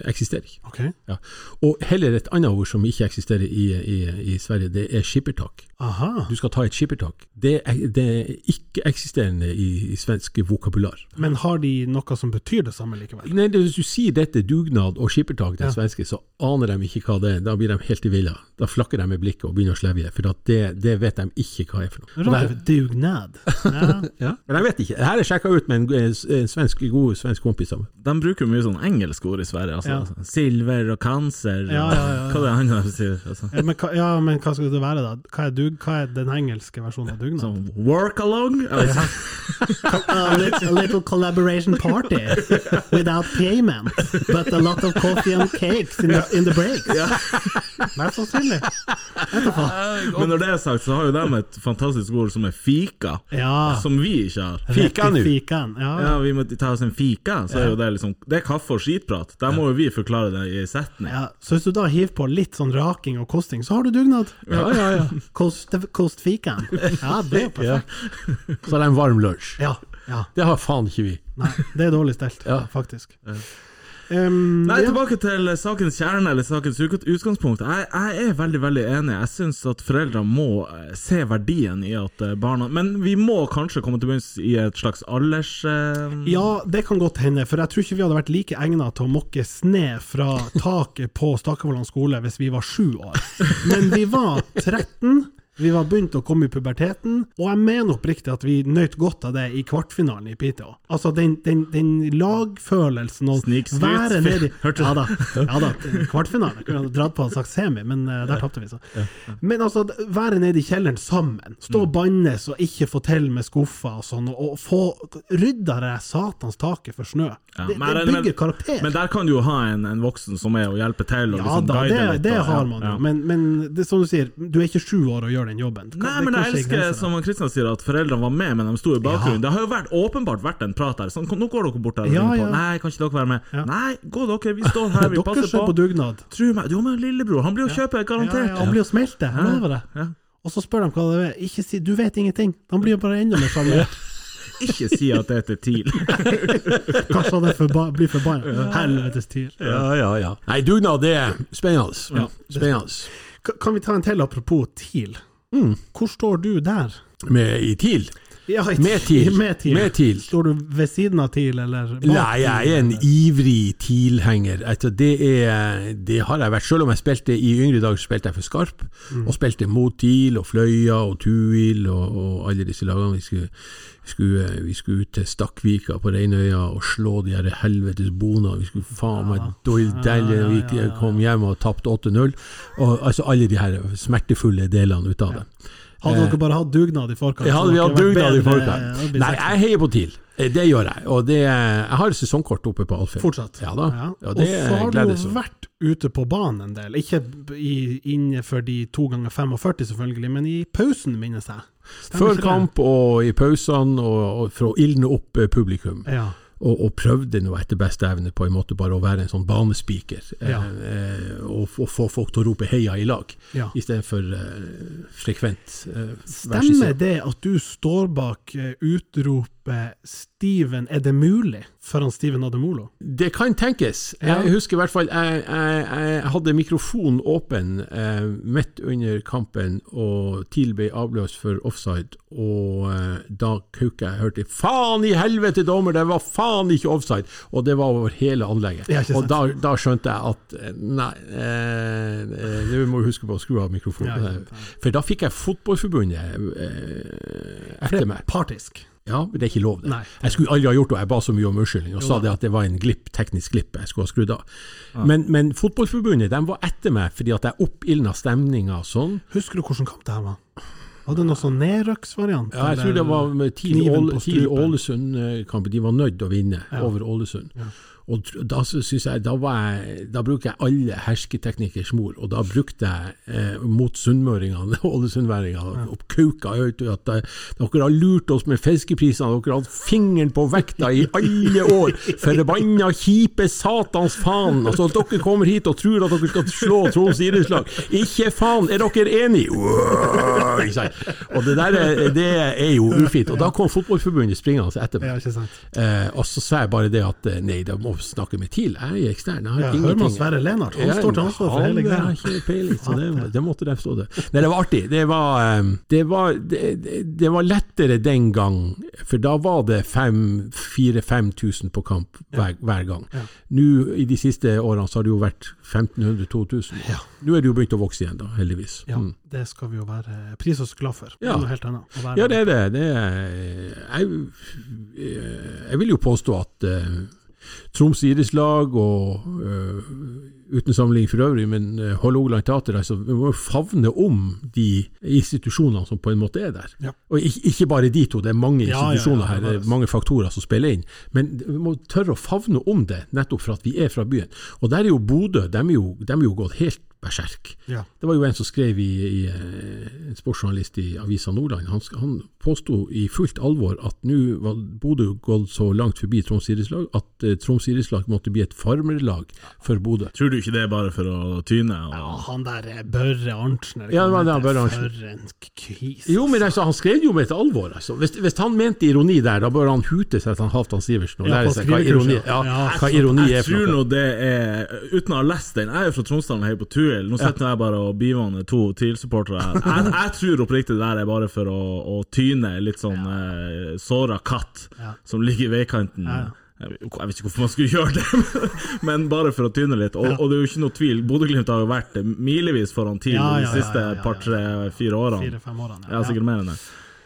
eksisterer ikke. Okay. Ja. Og heller et annet ord som ikke eksisterer i, i, i Sverige, det er skippertak. Aha. Du skal ta et skippertak. Det er, det er ikke-eksisterende i, i svensk vokabular. Men har de noe som betyr det samme likevel? Nei, det- Hvis du sier dette, dugnad og skippertak til Ja. svenske, så aner de ikke hva det er. Da blir de helt i villa. Da flakker de med blikket og begynner å slevje, for at det, det vet de ikke hva er for noe. Og Rart. Dugnad. Ja. ja. Men jeg vet ikke. Dette er sjekka ut med en, en svensk, god svensk kompis av meg. Bruker mye sånn engelske ord i Sverige. Altså, Ja. altså. Silver og cancer. Ja, ja, ja, ja. Hva er det han de sier? Altså. Ja, men, ja, men hva skal det være, da? Hva er, dug, hva er den engelske versjonen av dugnad? Sånn work along? A little, a little collaboration party without payment, but a lot of coffee and cakes in the, in the breaks. Mest sannsynlig. Men når det er sagt, så har jo de et fantastisk ord som er fika, Ja. som vi ikke har. Fika rett i nå. Ja, Ja, vi må ta oss en fika, så er jo det liksom Det er kaffe og skitprat. Der må jo vi forklare det i setning. ja. Så hvis du da hiver på litt sånn raking og kosting, så har du dugnad. Ja, ja, ja. Kost, kost fiken. Ja, det er perfekt. ja. Så er det en varm lunsj. Ja. ja. Det har faen ikke vi. Nei, det er dårlig stelt, Ja. faktisk. Um, Nei, ja. tilbake til sakens kjerne, eller sakens utgangspunkt. Jeg, jeg er veldig veldig enig. Jeg syns at foreldre må eh, se verdien i at eh, barna Men vi må kanskje komme til bunns i et slags alders... Uh... Ja, det kan godt hende, for jeg tror ikke vi hadde vært like egnet til å mokke sne fra taket på Stakkevollan skole hvis vi var sju år. Men vi var 13, vi var begynt å komme i puberteten, og jeg mener oppriktig at vi nøt godt av det i kvartfinalen i Piteå. Altså den, den, den lagfølelsen Snikskryt. være nedi Hørte? Ja da, ja da kvartfinale. Kunne dratt på og sagt semi, men uh, der tapte vi, så. Men altså, være nede i kjelleren sammen, stå og bannes og ikke få til med skuffer og sånn, og, og få rydda det satans taket for snø. Ja, det, men det er bygger karakter. Men der kan du jo ha en, en voksen som er og hjelper til og ja liksom da, det, det har man jo, ja. men, men det som du sier, du er ikke sju år og gjør gjøre den jobben. Hva- Nei, men jeg er elsker, som Kristian sier, at foreldrene var med, men de sto i bakgrunnen. Ja. Det har jo vært, åpenbart vært en prat her. Sånn, nå går dere bort der. og Ja, på. ja. Nei, kan ikke dere være med? Ja. Nei, gå dere, vi står her, vi Dere passer på. Dere på dugnad. Tro meg, jo, men lillebror, han blir jo kjøpe, garantert. ja, han blir jo smelte, jeg Ja. lover det. Og så spør de hva det er. Ikke si 'du vet ingenting'. De blir jo bare enda mer sjarmert. Ikke si at det er til. Kanskje han forba blir forbanna. Helvetes TIL. Ja, ja, ja. Nei, dugnad, det er spennende. Ja. Spennende. Kan vi ta en til apropos TIL? Mm. Hvor står du der? Med i TIL? Ja, i Med TIL. Med TIL. Med TIL. Står du ved siden av TIL, eller bak Nei, jeg er en eller? ivrig TIL-henger. Altså, det, det har jeg vært. Selv om jeg spilte i yngre dager, spilte jeg for Skarp. Mm. Og spilte mot TIL og Fløya og Tuil og, og alle disse lagene. Vi skulle, vi skulle, vi skulle ut til Stakkvika på Reinøya og slå de her helvetes bona. Vi skulle faen meg ja. dælje. Vi kom hjem og tapte 8-0. Og altså alle de her smertefulle delene ut av det. Hadde dere bare hatt dugnad i forkant? Ja, hadde vi hatt dugnad i forkant. det Nei, jeg heier på TIL. Eh, Det gjør jeg. Og det, jeg har sesongkort oppe på Alfheim. Fortsatt. Ja da. Ja. Og det så har du jo vært ute på banen en del. Ikke i, innenfor de to ganger 45 selvfølgelig, men i pausen, minnes jeg. Stemmer Før kamp og i pausene, og, og for å ildne opp eh, publikum. Ja. Og, og prøvde nå etter beste evne på en måte bare å være en sånn banespiker. Ja. Eh, og, og få folk til å rope heia i lag, ja. istedenfor eh, frekvent eh, Stemmer det at du står bak eh, utropet 'Steven, er det mulig?' foran Steven Ademolo? Det kan tenkes. Jeg husker i hvert fall jeg, jeg, jeg hadde mikrofonen åpen eh, midt under kampen, og TIL ble avløst for offside. Og eh, da kauka jeg hørte 'faen i helvete, dommer, det var faen ikke offside!' Og det var over hele anlegget. Og da, da skjønte jeg at eh, nei, eh, eh, nå må du huske på å skru av mikrofonen. Ja. For da fikk jeg Fotballforbundet eh, etter meg. Partisk. Ja, men det er ikke lov, det. Nei. Jeg skulle aldri ha gjort det, og jeg ba så mye om unnskyldning og Jo sa det at det var en glipp, teknisk glipp jeg skulle ha skrudd av. Men, men Fotballforbundet de var etter meg fordi at jeg oppildna stemninga sånn. Husker du hvilken kamp det her var? Var det noe sånn nedrøksvariant? Ja, jeg tror det var med TIL kniven Ål- på TIL strupen. Ålesund-kampen. De var nødt til å vinne Ja. over Ålesund. Ja. Og da jeg, da, var jeg, da bruker jeg alle hersketeknikkers mor, og da brukte jeg eh, mot sunnmøringene, ålesundværingene, og kauka ut at dere har lurt oss med fiskeprisene, dere har hatt fingeren på vekta i alle år, forbanna kjipe satans faen, altså dere kommer hit og tror at dere skal slå Troms idrettslag, ikke faen, er dere enige? Og det der er, det er jo ufint, og da kom Fotballforbundet springende etter meg. Eh, og så sa jeg bare det at eh, nei, det må vi snakke med TIL. Jeg er ekstern. Jeg har Ja, Hør man Sverre Lennart, han står til ansvar for hele Han greia. har ikke peiling, så det, det måtte de stå det. Nei, det var artig. Det var, eh, det var, det, det- det var lettere den gang, for da var det 4000-5000 på kamp hver, hver gang. Ja. Nå i de siste årene så har det jo vært 1500-2000. Ja. Nå er det jo begynt å vokse igjen, da, heldigvis. Ja, Mm. det skal vi jo være pris oss glad for. Det Ja. er noe helt annet. Ja, det er det. det er, jeg, jeg vil jo påstå at eh, Troms idrettslag og uh, uten sammenligning for øvrig, men uh, Hålogaland Teater altså, vi må favne om de institusjonene som på en måte er der. Ja. Og ikke, ikke bare de to, det er mange Ja, ja, ja, institusjoner her, det. er mange faktorer som spiller inn. Men vi må tørre å favne om det, nettopp for at vi er fra byen. Og der er jo Bodø, de er jo, de er jo gått helt berserk. Ja. Det var jo en som skrev i, i eh, en sportsjournalist i Avisa Nordland. Han, han påsto i fullt alvor at nå var Bodø gått så langt forbi Troms idrettslag at eh, Troms idrettslag måtte bli et farmerlag for Bodø. Tror du ikke det er bare for å tyne? Og... Ja, han der er Børre Arntzen. eller Ja, det hva Børre heter. Arntzen. For en kis. Jo, men altså, han skrev jo med et alvor. Altså. Hvis, hvis han mente ironi der, da bør han hute seg til han Halvdan Sivertsen og Ja, lære seg hva ironi, ja, Ja, hva ironi jeg er Jeg tror nå det er Uten å ha lest den, jeg er jo fra Tromsdalen og heier på Tuil. Nå sitter jeg bare og bivanner to TIL-supportere her. Jeg, jeg tror oppriktig det der er bare for å, å tyne litt sånn eh, såra katt Ja. som ligger i veikanten. Ja, ja. Jeg vet ikke hvorfor man skulle gjøre det, men bare for å tyne litt. Og, og det er jo ikke noe tvil, Bodø-Glimt har jo vært milevis foran TIL Ja, de ja, ja, siste ja, ja, ja. par, tre, fire årene. Fire-fem årene. Ja, sikkert mer enn det.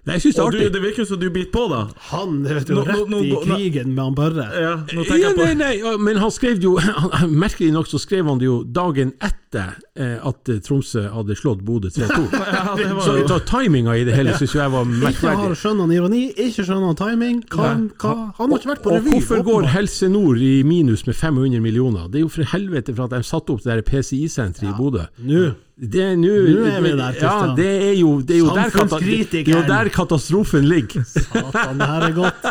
Nei, jeg synes det er artig. du, det virker som du biter på, da. Han vet jo Nå- nå- rett nå- i krigen med han Børre. Ja, nå Ja, nei, nei, men han skrev jo han- Merkelig nok så skrev han det jo dagen etter eh, at eh, Tromsø hadde slått Bodø 3-2. Ja, Så jo timinga i det hele syns jeg var Ikke skjønner han ironi, ikke skjønner han timing. Hva, hva, han har ikke vært på Og revy. hvorfor går. Helse Nord i minus med 500 millioner? Det er jo for helvete for at de satte opp det PCI-senteret i Bodø. Nå Det er nå er vi der, Ja, det er jo, det er jo, der, er jo der katastrofen ligger. Satan, det her er godt.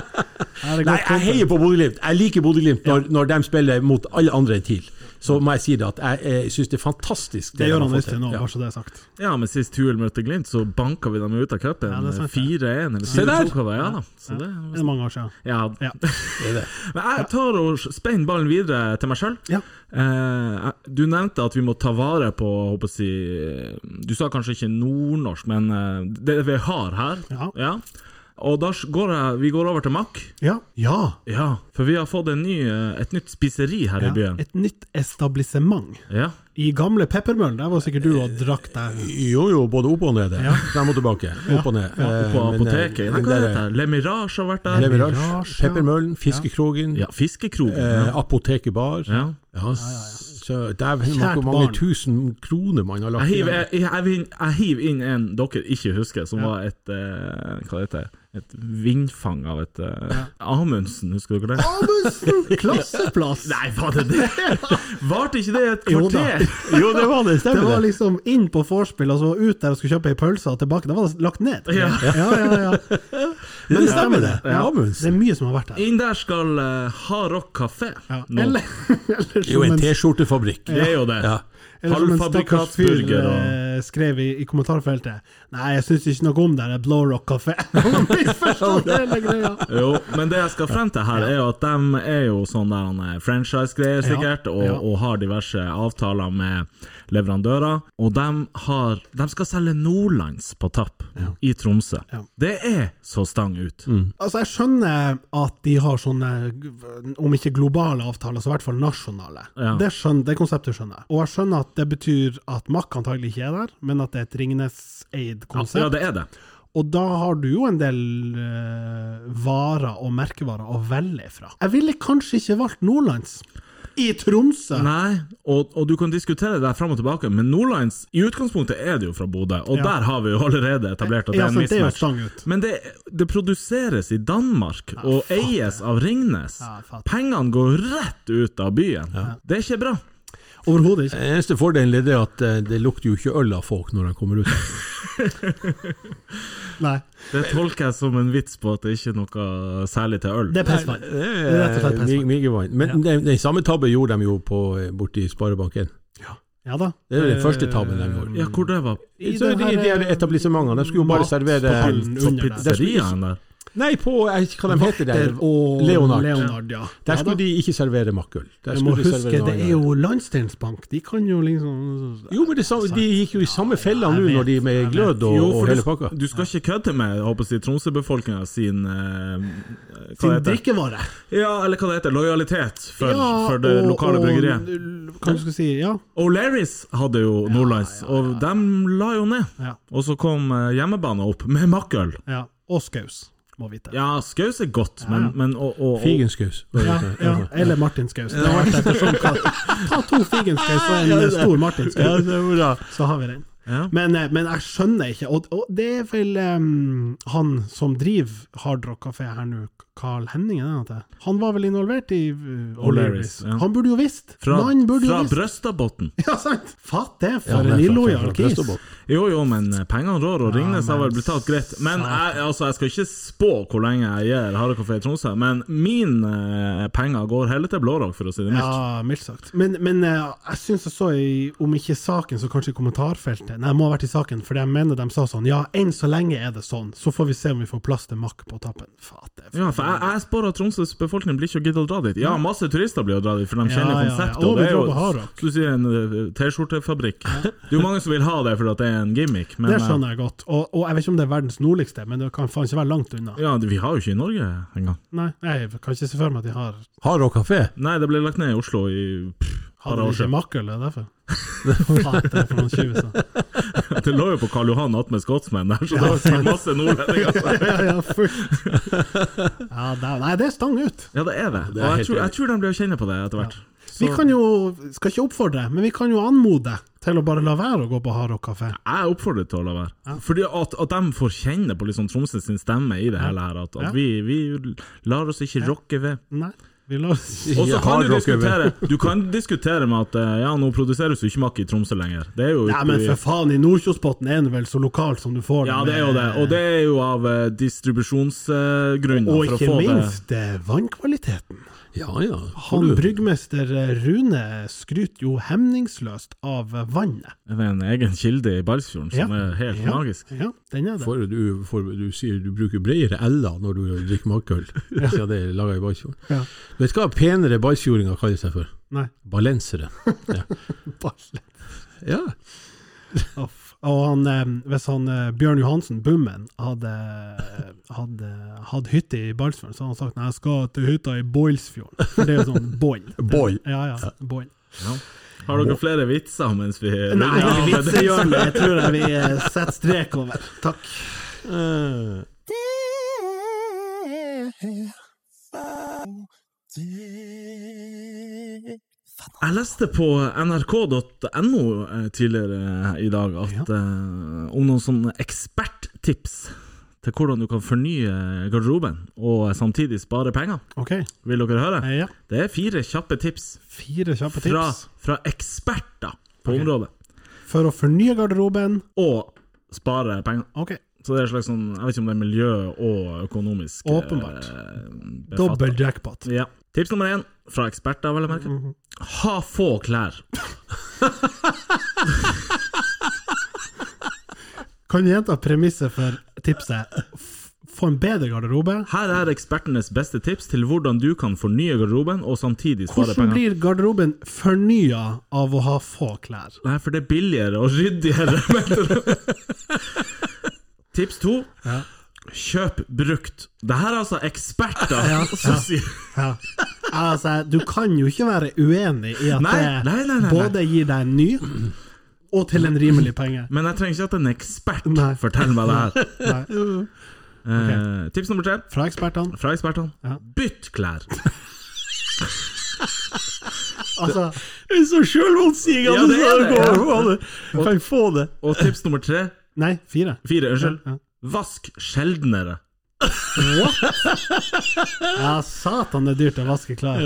Her er Nei, godt jeg heier på Bodø-Glimt. Jeg liker Bodø-Glimt når, når de spiller mot alle andre enn TIL. Så må jeg si det at jeg, jeg syns det er fantastisk. Det det gjør han visst til nå, bare så det er sagt. Ja, men sist Tuel møtte Glimt, så banka vi dem ut av cupen. Ja, det er sant, det. 4-1 eller Se der! 4-2. hva det Ja da. Så det, Det er mange år siden. ja. Ja. Det er det. Men jeg tar og spenner ballen videre til meg sjøl. Ja. Eh, du nevnte at vi må ta vare på håper jeg, si, Du sa kanskje ikke nordnorsk, men eh, det vi har her. Ja. Ja. Og da går jeg, vi går over til Mack. Ja. ja. Ja, for vi har fått en ny, eh, et nytt spiseri her i byen. Et nytt establissement. Ja. I gamle Peppermøllen, der var sikkert du og drakk deg Jo, jo, både opp og ned. Ja. Frem og tilbake. Opp og ned. Ja. Eh, på apoteket. eh, hva heter er det? Le Mirage har vært der. Le Mirage, ja. Peppermøllen, Fiskekrogen, Ja, Fiskekrogen. eh, Ja. Apoteket Bar. Ja. Ja, så Dæven, hvor mange barn. tusen kroner man har lagt Jeg hiver, jeg, jeg, jeg, jeg hiver inn en dere ikke husker, som var et uh, Hva heter det? Et vindfang av et eh, Amundsen, husker dere det? Amundsen! Klasseplass! Nei, var det det? Varte ikke det et Jo da. kvarter? Jo, det var det. Det var det. liksom inn på vorspiel, og så ut der og skulle kjøpe ei pølse, og tilbake. Det var lagt ned. Ja. ja, ja. ja. Men det stemmer, det. Ja. Det er mye som har vært der. Inn der skal uh, Hard Rock kafé. Ja. Eller, eller Det er jo en T-skjortefabrikk. Det er jo det. Ja. eller som en stakkars fyr og eh, skrev i, i kommentarfeltet Nei, jeg syns ikke noe om det der Blow Rock kafé. Han misforstod hele greia. Jo, men det jeg skal frem til her, er jo at de er jo sånn er franchise-greier, sikkert, og, og har diverse avtaler med leverandører. Og de, har, de skal selge Nordlands på tapp i Tromsø. Det er så stang ut. Altså, jeg skjønner at de har sånne, om ikke globale avtaler, så i hvert fall nasjonale. Ja. Det, skjønner, det konseptet skjønner jeg. Og jeg skjønner at det betyr at Mack antagelig ikke er der, men at det er et Ringnes-eid konsept. Ja, det er det. Og da har du jo en del uh, varer og merkevarer å velge fra. Jeg ville kanskje ikke valgt Nordlands. I Tromsø! Nei, og, og du kan diskutere det fram og tilbake, men Nordlands I utgangspunktet er det jo fra Bodø, og Ja. der har vi jo allerede etablert at det Ja, er en mismatch. det. Men det, det produseres i Danmark og eies av Ringnes. Ja. Pengene går rett ut av byen. Det er ikke bra. Overhodet ikke. Den eneste fordelen er det at eh, det lukter jo ikke øl av folk når de kommer ut. Nei, Det tolker jeg som en vits på at det ikke er noe særlig til øl. det er pestvann. Det er rett og slett er pestvann. Men den, den samme tabben gjorde de jo på, eh, borti Sparebanken. Ja da. Det er den første tabben de gjorde. Ja, hvor det var? I Så det de, her, de de etablissementene de skulle jo bare servere På pizzeriaen der. Nei, på jeg hva de heter der. Og Leonard. Leonard ja. Der skulle ja, de ikke servere makkøl. Der må de huske, det er jo. Landsdelsbank. De kan jo liksom Jo, men det, sa- de gikk jo i samme fella nå når de med glød og, Jo, og hele pakka. du skal ikke kødde med si, Tromsø-befolkninga sin eh, Sin drikkevare. Ja, eller hva det heter. Lojalitet for, Ja, for det og- lokale bryggeriet. Hva skal si? Ja. O'Larris hadde jo Nordlands, og de la jo ned. Ja. Og så kom eh, hjemmebane opp med makkøl. ja. Og skaus, må vite. Ja, skaus er godt, men, men og, og, og, Figenskaus. Ja, ja, eller Martinskaus. Ta to figenskaus og en stor Martinskaus, så har vi den. Ja. Men, eh, men jeg skjønner ikke, og, og det er vel um, han som driver Hard Rock Café her nå, Carl Henning, det han var vel involvert i uh, O'Learys? Ja. Han burde jo visst! Fra, burde jo fra visst! Brøstadbotn. Ja, sant! Fatt det, Ja, for er en illojal kis! Jo, jo, men eh, pengene rår, og Ja, Ringnes har vel blitt tatt greit. Men jeg, altså, jeg skal ikke spå hvor lenge jeg gir Harekafé i Tromsø, men mine penger går heller til Blårock, for å si det mildt. Ja, mildt sagt. Men, men uh, jeg syns jeg så i, om ikke saken, så kanskje i kommentarfeltet Nei, det må ha vært i saken, for jeg mener de sa sånn Ja, enn så lenge er det sånn, så får vi se om vi får plass til Mack på tappen. Fatt det. Ja, for jeg, jeg spår at Tromsøs befolkning blir ikke å gidde å dra dit. Ja, masse turister blir å dra dit, for de kjenner ja, ja. konseptet. Og det er jo du sier en eh, T-skjortefabrikk. Det er jo mange som vil ha det fordi det er en gimmick, men det eh, skjønner jeg godt. Og, og jeg vet ikke om det er verdens nordligste, men det kan faen ikke være langt unna. ja, vi har jo ikke i Norge engang. Nei, jeg kan ikke se for meg at de har Har Rock Café. Nei, det ble lagt ned i Oslo i pff, Hadde de ikke siden. makkel, det er derfor? Fatt, det er for noen tjuviser. Det lå jo på Karl Johan attmed Skotsmenn der, så det var masse nordlendinger. ja, ja. Ja, det, nei, det er stang ut. Ja, det er det. Det er Og jeg tror, jeg tror de blir å kjenne på det etter hvert. Vi kan jo, skal ikke oppfordre, men vi kan jo anmode til å bare la være å gå på Hardrock kafé. Jeg oppfordrer til å la være. Fordi at, at de får kjenne på liksom Tromsø sin stemme i det hele her. At, at Ja. vi, vi lar oss ikke rokke ved. Nei, Og så kan du er diskutere Du kan diskutere med at eh, ja, nå produseres jo ikke makk i Tromsø lenger. Det er jo Nei, men for faen, i Nordkjosbotn er den vel så lokalt som du får Ja, det er jo det. Og det er jo av eh, distribusjonsgrunner. Og for å ikke få minst det. vannkvaliteten. Ja ja. Han du- bryggmester Rune skryter jo hemningsløst av vannet. det. Det er en egen kilde i Balsfjorden som Ja. er helt Ja. magisk. Ja, den er det. For du, for du sier du bruker bredere L-er når du drikker makkøl, siden det er laga i Balsfjorden. Ja. Vet du hva penere balsfjordinger kaller seg for? Nei. Balensere. Ja. Bare- Ja. Og han, eh, hvis han eh, Bjørn Johansen, Bummen, hadde, hadde hatt hytte i Balsfjorden, så hadde han sagt nei, jeg skal til hytta i Boilsfjorden. For det er jo sånn boil. Boil. Ja, ja. Boil. Har dere flere vitser mens vi Nei, det? vitsehjørnet jeg tror jeg vi eh, setter strek over. Takk. Jeg leste på nrk.no eh, tidligere i dag at, eh, om noen sånne eksperttips til hvordan du kan fornye garderoben og samtidig spare penger. OK. Vil dere høre? Eh, Ja. Det er fire kjappe tips Fire kjappe fra, tips fra eksperter på okay. området. for å fornye garderoben. Og spare penger. OK. Så det er en slags sånn, jeg vet ikke om det er miljø og økonomisk eh, Åpenbart. befattet. Dobbel jackpot. Ja. Tips nummer én, fra eksperter, vel å merke. Mhm. Ha få klær. Kan du gjenta premisset for tipset? Få en bedre garderobe. Her er ekspertenes beste tips til hvordan du kan fornye garderoben og samtidig spare penger. Hvordan blir garderoben fornya av å ha få klær? Nei, for det er billigere og ryddigere. Tips to. Ja. Kjøp brukt. Det her er altså eksperter Ja, som ja. sier Ja. Altså, du kan jo ikke være uenig i at Nei, det nei, nei, både gir deg en ny, og til en rimelig penge. Men jeg trenger ikke at en ekspert forteller meg det her. Okay. Eh, tips nummer tre. Fra ekspertene. Fra ekspertene. Ja. Bytt klær. Altså, Det er så sjølmotsigende! Ja, det er det, ja. Kan få det. Og tips nummer tre. Nei, fire. Fire, unnskyld. Ja. Vask sjeldnere. Ja, satan, det er dyrt å vaske klær.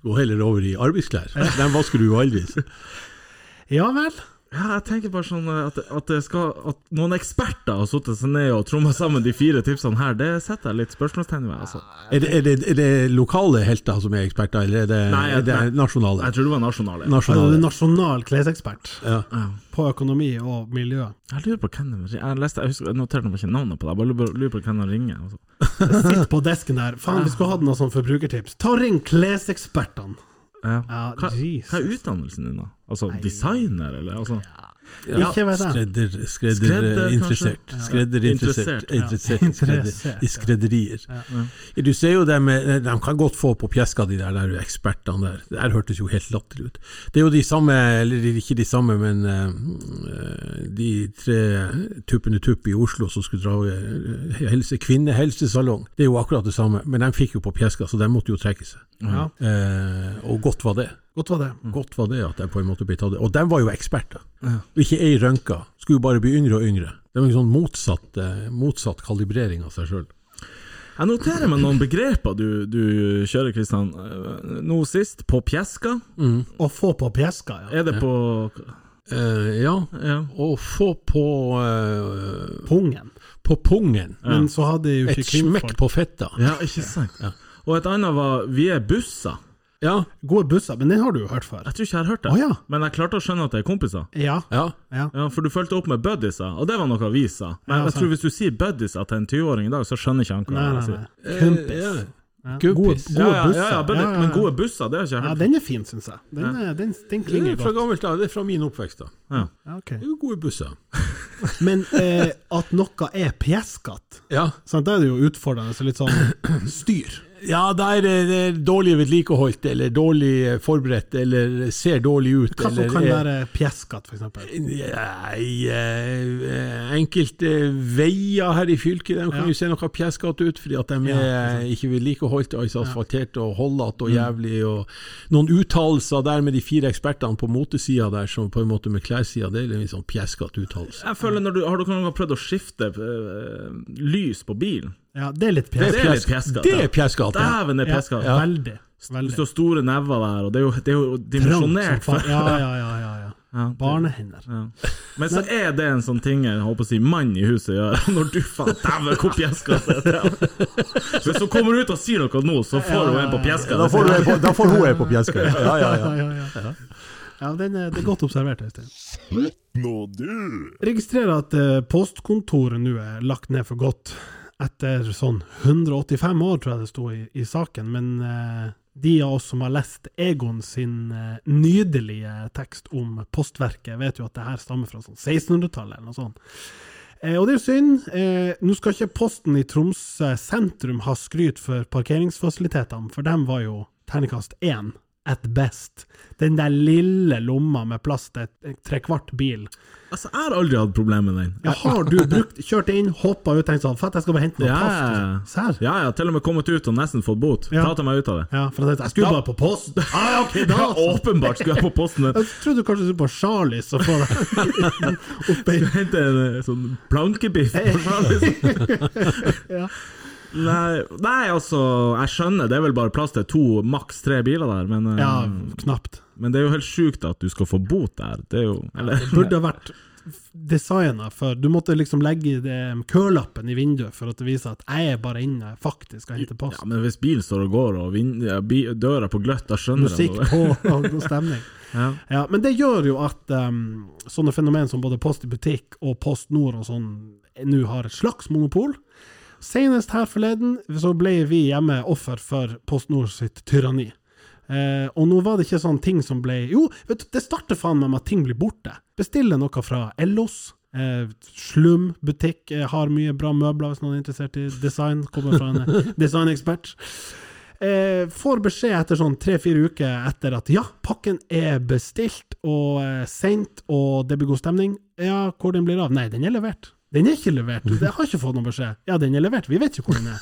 Gå heller over i arbeidsklær. Den vasker du jo aldri. Ja vel. Ja, jeg tenker bare sånn at, at, det skal, at noen eksperter har satt seg ned og tromma sammen de fire tipsene her, det setter jeg litt spørsmålstegn ved. Altså. Er det, er, det, er det lokale helter som er eksperter, eller er det, Nei, er det nei. nasjonale? Jeg tror det var nasjonale. nasjonale. Altså, nasjonal klesekspert Ja. Ja. på økonomi og miljø. Jeg lurer på hvem det Jeg leste, jeg, husker, jeg noterte meg ikke navnet på det, jeg bare lurer på- lurer på hvem han ringer. Altså. Sitt på desken der. Faen, vi skulle hatt noe sånt forbrukertips. Ta og Ring klesekspertene. Ja. Ja, Hva, hva er utdannelsen din, da? Altså designer, eller? Altså, Ikke jeg. Skredder, skredder, Skredder, eh, interessert. kanskje? Skredder interessert. Interessert, ja. Interessert, Interessert, skredder, I skredderier. Ja. Du ser jo det med De kan godt få på pjeska, de der, der ekspertene der. Det her hørtes jo helt latterlig ut. Det er jo de samme, eller ikke de samme, men eh, de tre tuppene tupp i Oslo som skulle dra eh, helse, kvinnehelsesalong. Det er jo akkurat det samme, men de fikk jo på pjeska, så de måtte jo trekke seg. Ja, Eh, og godt var det. Godt var det. Godt var det at de på en måte ble tatt Og de var jo eksperter. Ja. Ikke ei rønka. Skulle jo bare bli yngre og yngre. Det var en sånn motsatt, eh, motsatt kalibrering av seg sjøl. Jeg noterer meg noen begreper du, du kjører, Kristian. Nå sist, på pjeska. Mm. Å få på pjeska, ja. Er det på Uh, ja. Ja. Å få på uh, Pungen. På pungen. Men så hadde jo Et smekk på fetta. ja, ikke sant? Og et annet var Vi er busser. Ja. gode busser, men den har du jo hørt før. Jeg tror ikke jeg har hørt det, Å ja. men jeg klarte å skjønne at det er kompiser. Ja. ja. ja. Ja, For du fulgte opp med buddiesa, og det var noe vi sa. Men Ja, jeg tror hvis du sier buddiesa til en 20-åring i dag, så skjønner ikke han hva Nei, jeg nei, sier. Kumpis. Eh, ja. Ja. Kumpis. Gode, Ja, gode ja, busser. ja, ja, buddy, Ja, ja, ja. Men gode busser, det har ikke jeg Ja, hørt. den er fin, syns jeg. Den, er, den, den Det klinger er fra godt. gammelt av. Det er fra min oppvekst. da Ja. Ja, ok. Det er jo gode busser. Men eh, at noe er pjeskete, Ja. sant, da er det jo utfordrende. Så litt sånn styr. Ja, der er det, det er dårlig vedlikeholdt, eller dårlig eh, forberedt, eller ser dårlig ut. Hva som eller kan er- være pjeskete, f.eks.? Nei, eh, enkelte veier her i fylket de kan Ja. jo se noe pjeskete ut, fordi at de Ja, er ikke vedlikeholdt, altså asfaltert og holdete og jævlig. Og noen uttalelser der med de fire ekspertene på motesida der, som på en måte med klessida, det er litt sånn pjeskete uttalelse. Jeg føler når du, Har dere prøvd å skifte eh, lys på bilen? Ja, det er litt Det er, pjeskete. litt det er pjeskete. ja. Dæven, det er Ja, peskete. Veldig. Du veldig. står store never der, og det er jo, det er jo dimensjonert for. Ja, ja, ja. ja, ja. Ja, Barnehender. Ja. Men så er det en sånn ting jeg håper å si mann i huset gjør, når du faen dæven hvor pjeskete det er. Hvis hun kommer ut og sier noe nå, så får hun en på pjeska. Da får, du en på, da får hun en på pjeska. Ja, ja, ja. ja, ja, ja. ja den er, det er godt observert, Øystein. Registrerer at eh, postkontoret nå er lagt ned for godt. Etter sånn 185 år, tror jeg det sto i, i saken. Men eh, de av oss som har lest Egon sin eh, nydelige tekst om Postverket, vet jo at det her stammer fra sånn 1600-tallet eller noe sånt. Eh, og det er jo synd. Eh, Nå skal ikke Posten i Tromsø sentrum ha skryt for parkeringsfasilitetene, for dem var jo terningkast én at best. Den der lille lomma med plass til trekvart bil. Altså, jeg har aldri hatt problemer med den. Ja, har du brukt, kjørt inn, hoppa ut, tenkt sånn Fatt, jeg skal bare hente noe Ja, post. Serr? ja, jeg har til og med kommet ut og nesten fått bot. Ja. Prata meg ut av det. Ja, for jeg tenkte jeg skulle bare på post. Ah, ja, ok, da Ja, åpenbart skulle jeg på posten. Jeg trodde du kanskje skulle på Charlies og få deg opp i Hente en eh, sånn plankebiff. på Charlies. ja. Nei, nei, altså, jeg skjønner, det er vel bare plass til to, maks tre biler der, men, eh, ja, knapt. men det er jo helt sjukt at du skal få bot der. Det er jo Eller Det burde ha vært designa for Du måtte liksom legge kølappen i vinduet for det viser at jeg er bare inne faktisk og henter post. Ja, men hvis bilen står og går, og vind, ja, bi, døra på gløtt, da skjønner jeg Musikk på og god stemning. Ja. Ja, men det gjør jo at um, sånne fenomen som både Post i butikk og Post Nord og sånn nå har et slags monopol. Senest her forleden så ble vi hjemme offer for PostNord sitt tyranni. Eh, og nå var det ikke sånn ting som ble Jo, vet du, det starter faen meg med at ting blir borte. Bestille noe fra Ellos. Eh, Slum butikk eh, har mye bra møbler hvis noen er interessert i design. Kommer fra en eh, designekspert. Eh, får beskjed etter sånn tre-fire uker etter at ja, pakken er bestilt og eh, sendt, og det blir god stemning. Ja, hvor den blir av? Nei, den er levert. Den er ikke levert. Jeg har ikke fått noen beskjed. Ja, den er levert. Vi vet ikke hvor den er.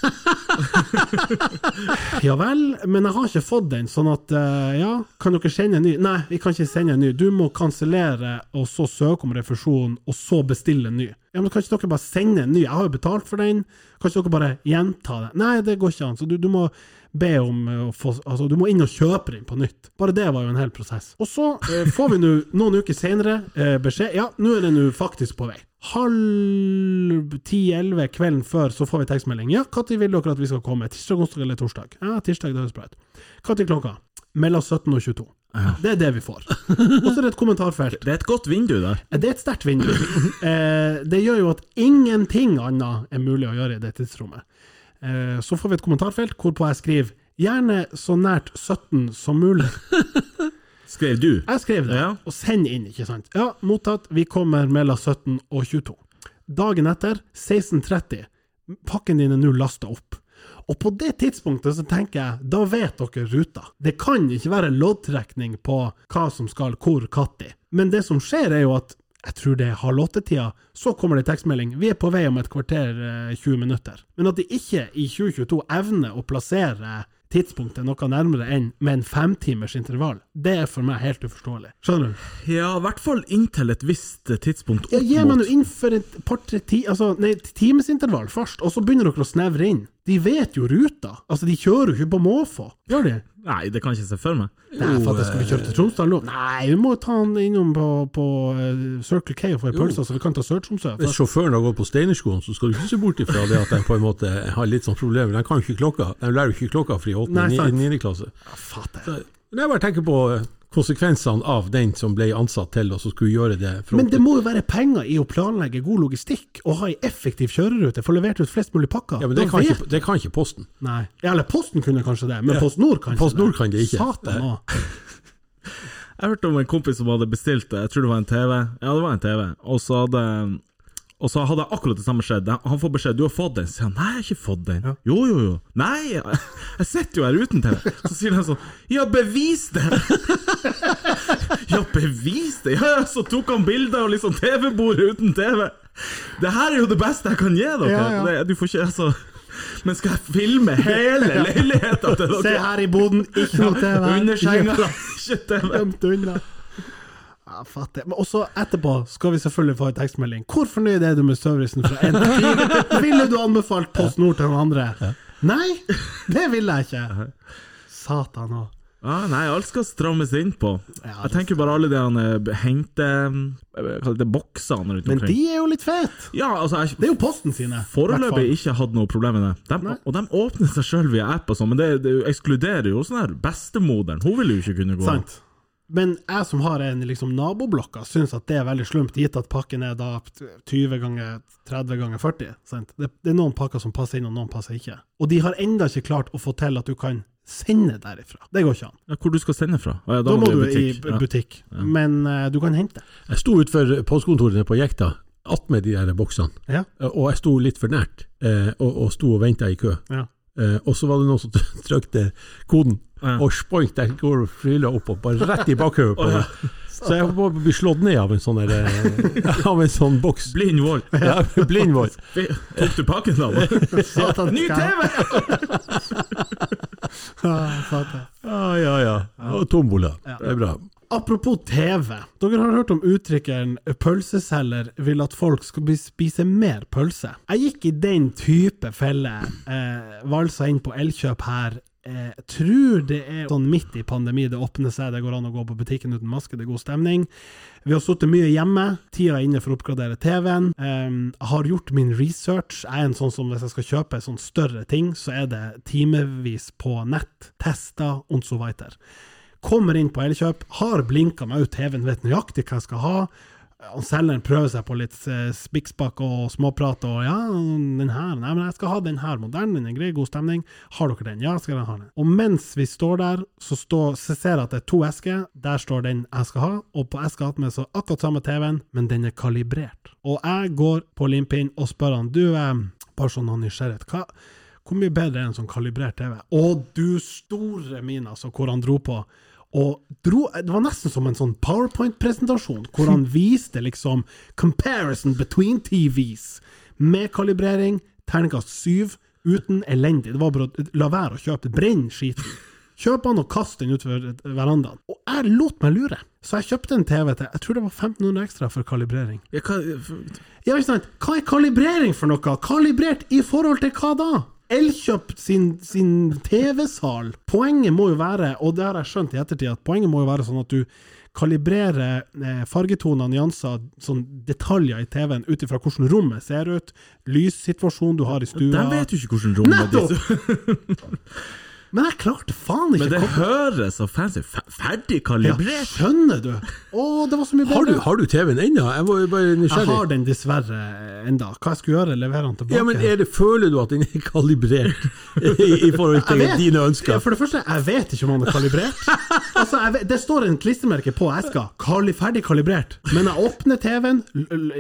ja vel, men jeg har ikke fått den, sånn at eh, ja, kan dere sende en ny? Nei, vi kan ikke sende en ny. Du må kansellere, og så søke om refusjon, og så bestille en ny. Ja, men kan ikke dere bare sende en ny? Jeg har jo betalt for den. Kan ikke dere bare gjenta det? Nei, det går ikke an. Så du, du må be om eh, å få Altså, du må inn og kjøpe den på nytt. Bare det var jo en hel prosess. Og så eh, får vi nå noen uker senere eh, beskjed Ja, nå er den jo faktisk på vei. Halv ti-elleve kvelden før så får vi tekstmelding. Ja, når vil dere at vi skal komme? Tirsdag, onsdag eller torsdag? Ja, tirsdag, det høres bra ut. Når klokka? Mellom 17 og 22. Det er det vi får. Og så er det et kommentarfelt. Det er et godt vindu der. Det er et sterkt vindu. Eh, det gjør jo at ingenting annet er mulig å gjøre i det tidsrommet. Eh, så får vi et kommentarfelt hvorpå jeg skriver 'gjerne så nært 17 som mulig'. Skrev du? Jeg skrev det, Ja. og send inn, ikke sant. Ja, mottatt. Vi kommer mellom 17 og 22. Dagen etter, 16.30. Pakken din er nå lasta opp. Og på det tidspunktet så tenker jeg, da vet dere ruta. Det kan ikke være loddtrekning på hva som skal hvor når. Men det som skjer er jo at jeg tror det er halv åtte-tida, så kommer det tekstmelding. Vi er på vei om et kvarter, eh, 20 minutter. Men at de ikke i 2022 evner å plassere tidspunktet noe nærmere enn med en femtimers intervall, det er for meg helt uforståelig. Skjønner du? Ja, i hvert fall inntil et visst tidspunkt Ja, opp Gi meg mot nå inn for et par-tre ti, altså, nei, timesintervall først, og så begynner dere å snevre inn. De vet jo ruta. Altså, de kjører jo ikke på måfå. Gjør de? Nei, det kan jeg ikke se for meg. Nei, for at jeg skulle kjøre til Tromsdal nå? Nei, vi må ta han innom på, på eh, Circle K og få ei pølse, så vi kan ta Sør-Tromsø. Hvis sjåføren har gått på Steinerskolen, så skal du ikke se bort ifra det at de på en måte har litt sånn problemer. De kan jo ikke klokka. De lærer jo ikke klokka fri i til. 8.-9. klasse. Fatter. Men jeg bare tenker på eh, konsekvensene av den som ble ansatt til og som skulle gjøre det. Men det må jo være penger i å planlegge god logistikk og ha ei effektiv kjørerute, få levert ut flest mulig pakker. ja, men det kan, ikke, det kan ikke Posten. Nei. Ja, eller Posten kunne kanskje det, men Ja. Post Nord kan ikke Post Nord kan det ikke. Satan òg. Jeg hørte om en kompis som hadde bestilt det, Jeg tror det var en TV. Ja, det var en TV. Og så hadde Og så hadde jeg akkurat det samme skjedd. Han får beskjed 'du har fått den'. Så sier han 'nei, jeg har ikke fått den'. Jo, jo, jo. Nei, jeg, jeg sitter jo her uten TV. Så sier han sånn 'ja, bevis det'. ja, bevis det? Ja, ja, så tok han bilder av liksom TV-bordet uten TV. Det her er jo det beste jeg kan gi dere. Ja, ja. Det, du får ikke altså Men skal jeg filme hele leiligheten til dere? Se her i boden, ikke noe TV. Under senga. Ikke TV. Gjemt unna. Ja, fattig. Men også etterpå skal vi selvfølgelig få en tekstmelding. Hvor fornøyd er du med servicen fra NTP? Ville du anbefalt Post Nord til noen andre? Nei, det ville jeg ikke. Satan òg. Ah, nei, alt skal strammes inn på. Ja, jeg tenker bare alle de han, hengte hente eh, Hva det, boksene rundt Men de er jo litt fete. Ja, altså, jeg Det er jo Posten sine. Foreløpig ikke hatt noe problem med det. De, og de åpner seg sjøl via app og sånn, men det, det ekskluderer jo sånn her bestemoderen. Hun vil jo ikke kunne gå. Sant. Men jeg som har en liksom, naboblokka, syns at det er veldig slumt, gitt at pakken er da 20 ganger 30 ganger 40. Sant? Det, det er noen pakker som passer inn, og noen passer ikke. Og de har enda ikke klart å få til at du kan sende derifra. Det går ikke an. Ja, hvor du skal sende fra? Ja, Da, må i du i butikk. ja. butikk. Men uh, du kan hente. Jeg sto utenfor postkontoret på Jekta, attmed de der boksene, Ja. og jeg sto litt for nært, eh, og, og sto og venta i kø. Ja. Uh, og så var det noen som trykte koden, Ja. og spoink, der går fryla opp, og bare rett i bakhodet på meg. Så jeg må på bli slått ned av en sånn der, eh, av en sånn boks. Blind vold. Ja, blind vold. Tok du pakken da? Satan, Ny TV! ah, ja, ja. Og tombola. Det er bra. Apropos TV. Dere har hørt om uttrykkeren 'pølseselger vil at folk skal spise mer pølse'. Jeg gikk i den type felle. Eh, valsa inn på Elkjøp her. Eh, tror det er sånn midt i pandemi, det åpner seg, det går an å gå på butikken uten maske, det er god stemning. Vi har sittet mye hjemme, tida er inne for å oppgradere TV-en. Eh, jeg har gjort min research. Jeg er en sånn som hvis jeg skal kjøpe en sånn større ting, så er det timevis på nett, tester og så videre. Kommer inn på Elkjøp, har blinka meg ut TV-en, vet nøyaktig hva jeg skal ha. Og selgeren prøver seg på litt eh, spikkspakk og småprat og ja, den her, nei, men jeg skal ha den her modellen, den er grei, god stemning. Har dere den? Ja, skal jeg ha den. Og mens vi står der, så, står, så ser jeg at det er to esker. Der står den jeg skal ha, og på eska attmed så akkurat samme TV-en, men den er kalibrert. Og jeg går på limpinn og spør han, du, eh, bare sånn av nysgjerrighet, hva hvor mye bedre er en sånn kalibrert TV? Å, du store min, altså, hvor han dro på. Og dro, det var nesten som en sånn PowerPoint-presentasjon, hvor han viste liksom comparison between TVs, med kalibrering, terningkast syv, uten elendig. Det var bare å la være å kjøpe. Brenn skiten. Kjøp den og kast den utover verandaen. Og jeg lot meg lure, så jeg kjøpte en TV til jeg tror det var 1500 ekstra for kalibrering. Ja, hva, Ja, ikke sant? Hva er kalibrering for noe? Kalibrert i forhold til hva da? Elkjøp sin, sin TV-sal. Poenget må jo være, og det har jeg skjønt i ettertid, at poenget må jo være sånn at du kalibrerer eh, fargetoner, nyanser, sånn detaljer i TV-en ut ifra hvordan rommet ser ut, lyssituasjonen du har i stua. de vet jo ikke hvordan rommet er Nettopp! Men jeg klarte faen ikke Men det høres så fancy Ferdig kalibrert! ja! Skjønner du? Å, det var så mye Har du, har du TV-en ennå? Jeg var jo bare Jeg har den dessverre enda. Hva jeg skulle gjøre? Levere den tilbake? Ja, men det, Føler du at den er kalibrert i, i forhold til vet- dine Ja, ønsker? for det første, jeg vet ikke om den er kalibrert. Altså, vet, Det står en klistremerke på eska, kali, ferdig kalibrert. Men jeg åpner TV-en,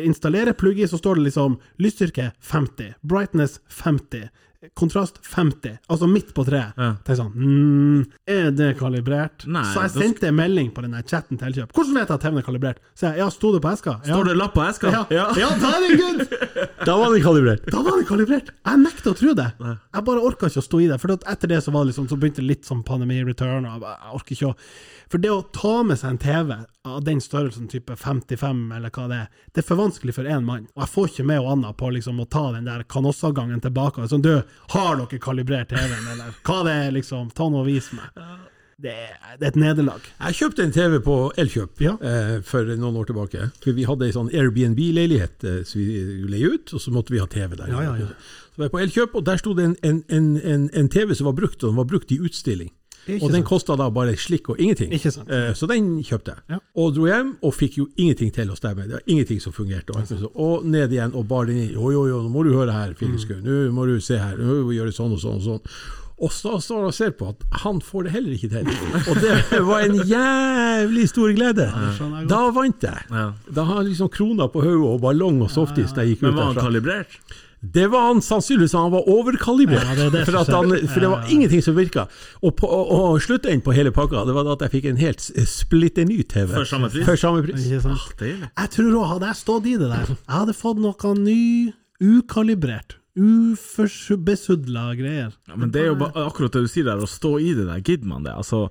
installerer plugg i, så står det liksom lysstyrke 50, brightness 50. Kontrast 50, altså midt på treet. Ja. Tenk sånn mm, Er det kalibrert? Nei, så jeg sendte en melding på den chatten til Elkjøp. Hvordan vet jeg at TV-en er kalibrert? Så jeg, ja, sto det på eska? Ja. Står det lapp på eska? ja. ja, det good! Da var den kalibrert. Da var den kalibrert! Jeg nekter å tro det. Jeg bare orka ikke å stå i det. For etter det så, var det liksom, så begynte det litt sånn pandemi-return. og jeg orker ikke å For det å ta med seg en TV av den størrelsen, type 55 eller hva det er, det er for vanskelig for én mann. Og jeg får ikke med Anna på liksom å ta den der kanossagangen tilbake. Sånn, du, har dere kalibrert TV-en, eller hva det er, liksom? Ta nå og vis meg. Det er, det er et nederlag. Jeg kjøpte en TV på Elkjøp Ja. eh, for noen år tilbake. For Vi hadde ei sånn Airbnb-leilighet eh, som vi leide ut, og så måtte vi ha TV der. Ja, ja. Så var jeg på Elkjøp, og der sto det en, en, en, en, en TV som var brukt, og den var brukt i utstilling. Og den kosta da bare slikk og ingenting. Ikke sant. Eh, så den kjøpte jeg. Ja. Og dro hjem, og fikk jo ingenting til å stemme. Det var ingenting som fungerte. Og, og ned igjen og bar den inn. Jo, jo, jo, nå må du høre her, Filipskau. Nå må du se her. Nå må vi gjøre sånn og sånn og sånn. Og så står han og ser på at han får det heller ikke til. Og det var en jævlig stor glede. Ja. Da vant jeg. Ja. Da har han liksom krona på hodet og ballong og softis da jeg gikk ut derfra. Men var han kalibrert? Det var han sannsynligvis, han var overkalibrert. Ja, det det for, at han, for det var Ja, ja. ingenting som virka. Og, på- og, og sluttenden på hele pakka, det var da at jeg fikk en helt splitter ny TV. For samme pris? For samme pris. Ikke sant? Ah. Jeg tror òg, hadde jeg stått i det der, jeg hadde fått noe ny, ukalibrert, ubesudla greier. Ja, men det er jo akkurat det du sier der, å stå i det der. Gidder man det? Altså,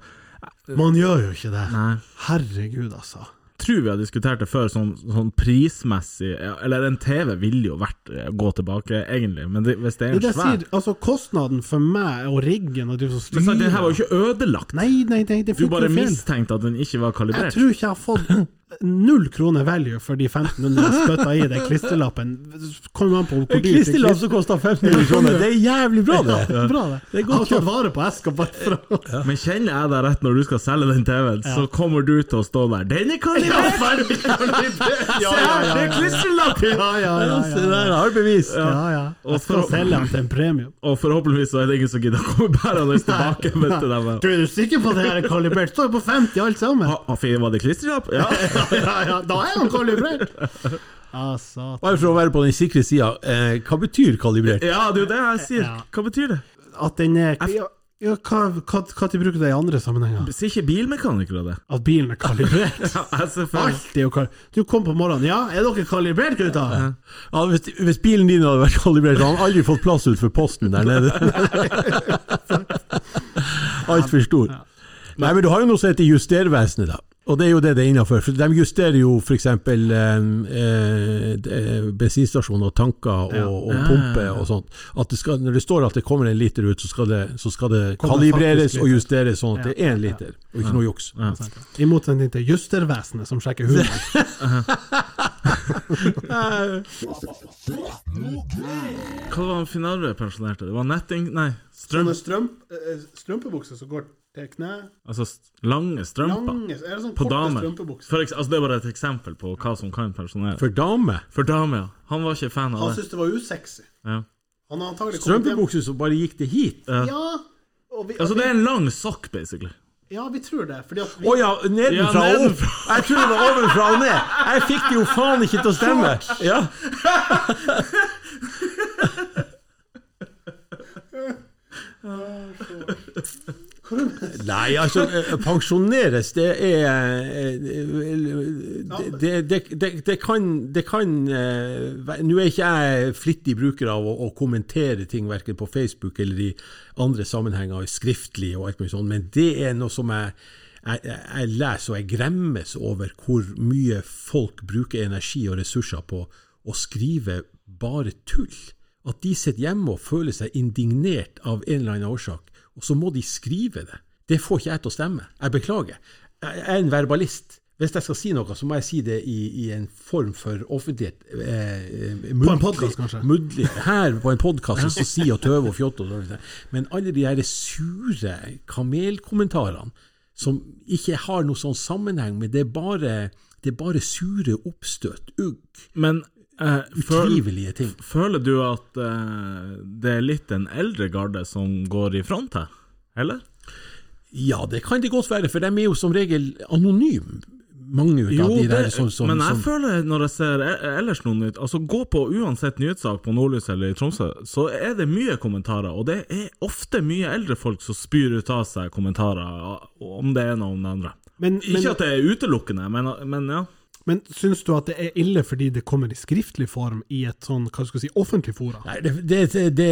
Man gjør jo ikke det. nei. Herregud, altså. Tror vi har diskutert det før, sånn, sånn prismessig Eller en TV ville jo vært eh, gå tilbake, egentlig, men det, hvis det er en det svær sier, altså Kostnaden for meg og riggen og du som Men sant, den her var jo ikke ødelagt. Nei, nei, nei, det Du bare mistenkte at den ikke var kalibrert. Jeg tror ikke jeg har fått null kroner value for de 1500 jeg spytta i den klisterlappen. Kommer an på hvor En dyrt klisterlapp som koster 1500 kroner, det er jævlig bra, det! Bra, det. Det er godt å tatt vare på eska bare for å Men kjenner jeg deg rett når du skal selge den TV-en, så kommer du til å stå der 'Den er kalibrert!' Se her, det er klistrelapp! Ja, ja, ja. Se ja, der, har bevis! ja, ja. Jeg skal selge den til en premium. Og forhåpentligvis så er det ingen som gidder å komme bærende tilbake. Du. Du, er du sikker på at det her er kalibrert? Står jo på 50 alt sammen. Ha, var det klistrelapp? Ja. Ja, ja, da er han kalibrert! Ja. Bare for å være på den sikre sida, eh, hva betyr kalibrert? ja, det er jo det jeg sier. Hva betyr det? At den er ja, ja, hva, hva, hva de bruker det i andre sammenhenger? Sier ikke bilmekanikere det? At bilen er kalibrert? Ja, Alt er jo kal Du kom på morgenen. Ja, er dere kalibrert, gutta? Ja, hvis, hvis bilen din hadde vært kalibrert, hadde han aldri fått plass utenfor posten der nede. Altfor stor. Nei, men du har jo noe som heter Justervesenet, da. Og det er jo det det er innafor. De justerer jo f.eks. Eh, eh, bensinstasjoner og tanker og, og pumper og sånt. At det skal, når det står at det kommer en liter ut, så skal det, så skal det kalibreres og justeres sånn at det er én liter, og ikke noe juks. Ja. I motsetning til Justervesenet, som sjekker hunden. Hva var han Finarve pensjonerte? Det var netting Nei, strøm... Sånne strømp, eh, strømpebukser som går til kne. Altså lange strømper. Lange, er det sånn På korte damer. For, altså, det er bare et eksempel på hva som kan pensjonere. For damer For damer, ja. Han var ikke fan av Han det. syntes det var usexy. Ja. Han har antagelig kommet Strømpebukser som bare gikk det hit. Ja, og vi, Altså, det er en lang sokk, basically. ja, vi tror det. Fordi at vi, Å ja, nedenfra Ja, og opp! Jeg tror det var ovenfra og ned! Jeg fikk det jo faen ikke til å stemme! Ja. Nei, altså, eh, pensjoneres, det er eh, Det, det, det, det kan, eh, Nå er ikke jeg flittig bruker av å, å kommentere ting verken på Facebook eller i andre sammenhenger, skriftlig og alt mulig sånt, men det er noe som jeg, jeg, jeg leser og jeg gremmes over hvor mye folk bruker energi og ressurser på å skrive bare tull. At de sitter hjemme og føler seg indignert av en eller annen årsak, og så må de skrive det. Det får ikke jeg til å stemme. Jeg beklager. Jeg er en verbalist. Hvis jeg skal si noe, så må jeg si det i, i en form for offentlighet. Eh, På en podcast, kanskje? Muntlig. Her på en podkast så sier og tøve og fjotte. og. Men alle de her sure kamelkommentarene som ikke har noe sånn sammenheng, men det er bare, det er bare sure oppstøt, ugg, Men eh, utrivelige ting. føler du at uh, det er litt en eldre garde som går i front her? Eller? Ja, det kan det godt være, for de er jo som regel anonyme, mange ut av de der som, som, men jeg som føler når jeg ser e- ellers noe nytt Altså Gå på uansett nyhetssak på Nordlys eller i Tromsø, så er det mye kommentarer. Og det er ofte mye eldre folk som spyr ut av seg kommentarer, om det ene og om det andre. men, men, Ikke at det er utelukkende, men, men ja. Men syns du at det er ille fordi det kommer i skriftlig form i et sånn, hva skal si, offentlig fora? Nei, det, det, det,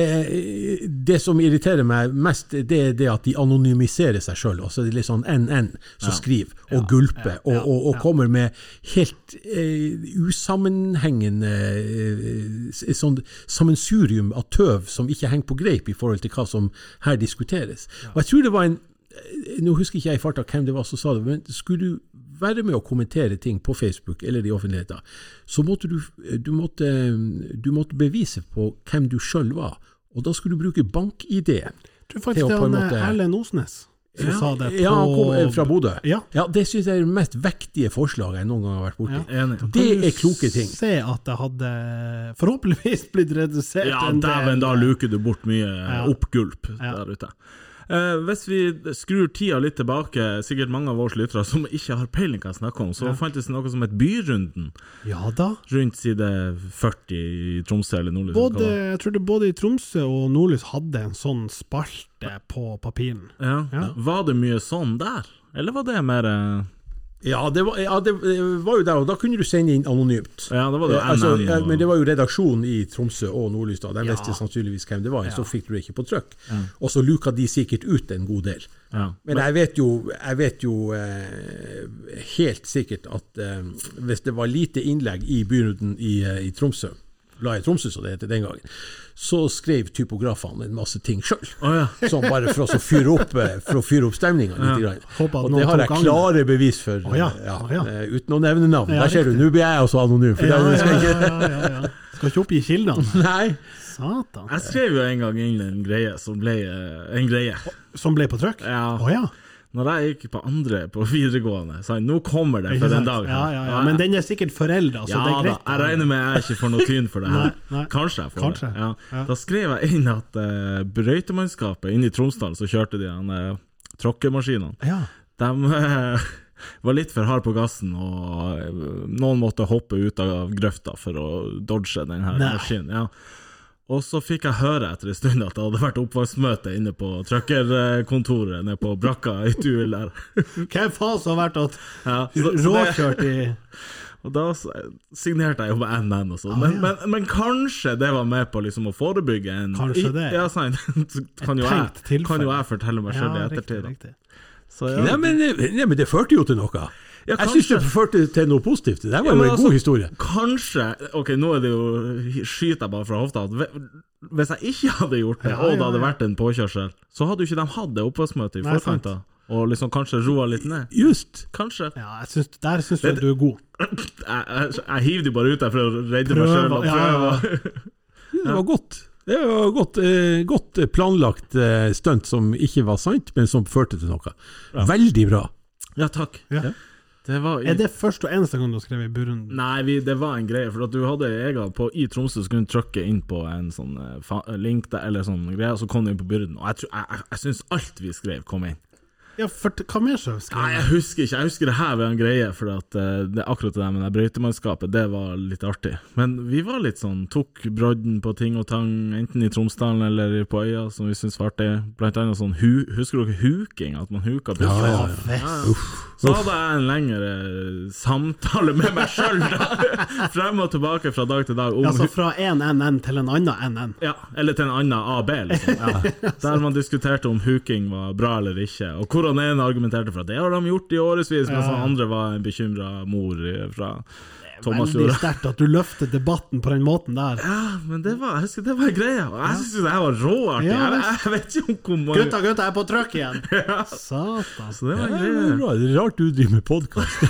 det som irriterer meg mest, det er det at de anonymiserer seg sjøl. Altså det er litt sånn NN som skriver og gulper, og, og, og kommer med helt eh, usammenhengende eh, sånn sammensurium av tøv som ikke henger på greip i forhold til hva som her diskuteres. Og jeg tror det var en eh, Nå husker ikke jeg i farta hvem det var som sa det, men skulle du være med å kommentere ting på Facebook eller i offentligheten, så måtte du, du, måtte, du måtte bevise på hvem du sjøl var. Og da skulle du bruke bank-ID. Jeg tror faktisk Det var er eh, Erlend Osnes. som sa det på Ja, han kom eh, fra Bodø. Ja. Det syns jeg er det mest vektige forslaget jeg noen gang har vært borti. Ja. Enig. Det er kloke ting. Se at det hadde forhåpentligvis blitt redusert Ja, en del. dæven, da luker du bort mye Ja. oppgulp Ja. der ute. Eh, hvis vi skrur tida litt tilbake, sikkert mange av våre lyttere som ikke har peiling hva jeg snakker om, så fantes det noe som het Byrunden Ja da. rundt side 40 i Tromsø eller Nordlys. Både, jeg tror det både i Tromsø og Nordlys hadde en sånn spalte på papiren. Ja. Ja. Var det mye sånn der, eller var det mer eh, Ja, det var, ja, det var jo der, og da kunne du sende inn anonymt. Ja, det var det Eh, altså, og- men det var jo redaksjonen i Tromsø og Nordlystad. De Ja. visste sannsynligvis hvem det var, så fikk du det ikke på trykk. Og så luka de sikkert ut en god del. ja. Men jeg vet jo, jeg vet jo eh, helt sikkert at eh, hvis det var lite innlegg i byrunden i, eh, i Tromsø, Bladet Tromsø som det het den gangen, så skrev typografene en masse ting sjøl. Oh, ja. Som bare for å fyre opp, eh, for å fyre opp stemninga litt. Ja. Og det har jeg klare bevis for, oh, ja, eh, ja. eh, uten å nevne navn. Ja, Der ser du, nå blir jeg også anonym. For Ja, det skal ja, ikke ja, ja, ja. Skal ikke oppgi kildene. Nei. Satan. Jeg skrev jo en gang inn en greie som ble en greie. Som ble på trykk? Ja. Oh, ja. Når jeg gikk på andre på videregående, sa jeg nå kommer det for den dagen. dag. Ja, ja, ja. Men den er sikkert forelda, så ja det er greit. da, jeg regner med jeg ikke får noe tyn for det her. Nei, nei. Kanskje jeg får Kanskje. det. Ja. Da skrev jeg inn at uh, brøytemannskapet inne i Tromsdal, så kjørte de den uh, tråkkemaskinene. Ja. De uh, var litt for harde på gassen, og eh, noen måtte hoppe ut av grøfta for å dodge den her maskinen. Ja. Og så fikk jeg høre etter en stund at det hadde vært oppvaskmøte inne på trøkkerkontoret nede på brakka i Tuil der. Hvem faen som har vært at Ja, råkjørt i Og da signerte jeg jo med NN og sånn. Ah, men, ja. men, men kanskje det var med på liksom å forebygge en Kanskje det, Ja, ja. sant. Så kan, jo jeg, kan jo jeg fortelle meg sjøl i ettertid. riktig, riktig. Så ja, Nei, men, nei, men det førte jo til noe. Ja, jeg syns det førte til noe positivt. Det var Ja, jo en altså- god historie. Kanskje Ok, nå er det jo skyter jeg bare fra hofta. Hvis jeg ikke hadde gjort det, Ja, og det hadde vært en påkjørsel, så hadde jo ikke de hatt det oppvaskmøtet i forkant. Og liksom kanskje roa litt ned. Just. Kanskje. Ja, syns, der syns jeg du er god. Jeg, jeg, jeg hiver de bare ut der for å redde meg sjøl og prøve. Det var godt. Det var godt, eh, godt planlagt eh, stunt som ikke var sant, men som førte til noe. Veldig bra. Ja, takk. Ja. Det var Er det første og eneste gang du har skrevet i Burundi? Nei, vi, det var en greie, for at du hadde egen på I Tromsø så kunne du trykke inn på en sånn eh, fa link der, eller sånn greie, og så kom du inn på Burden. Og jeg, tror- jeg, jeg, jeg syns alt vi skrev, kom inn. Ja, for hva mer så Nei, jeg husker ikke. Jeg husker det her var en greie, for at uh, det, akkurat det der med det brøytemannskapet, det var litt artig. Men vi var litt sånn, tok brodden på ting og tang, enten i Tromsdalen eller på øya, som vi syntes var artig. Blant annet sånn hu, Husker dere huking? At man huka på Ja, flere? Så hadde jeg en lengre samtale med meg sjøl, frem og tilbake fra dag til dag. Om Altså fra én NN til en annen NN. ja, eller til en annen AB, liksom. Ja. Der man diskuterte om huking var bra eller ikke. Og hvor han ene argumenterte for at det har de gjort i årevis, mens han andre var en bekymra mor fra Thomas Veldig sterkt at du løfter debatten på den måten der. Ja, men det var, jeg husker det var greia. Og jeg syns det her var råartig. Ja, jeg, jeg vet ikke om hvor mange Gutta, gutta, jeg er på trøkk igjen! Satan. Så det var Ja, en rart du driver med podkast.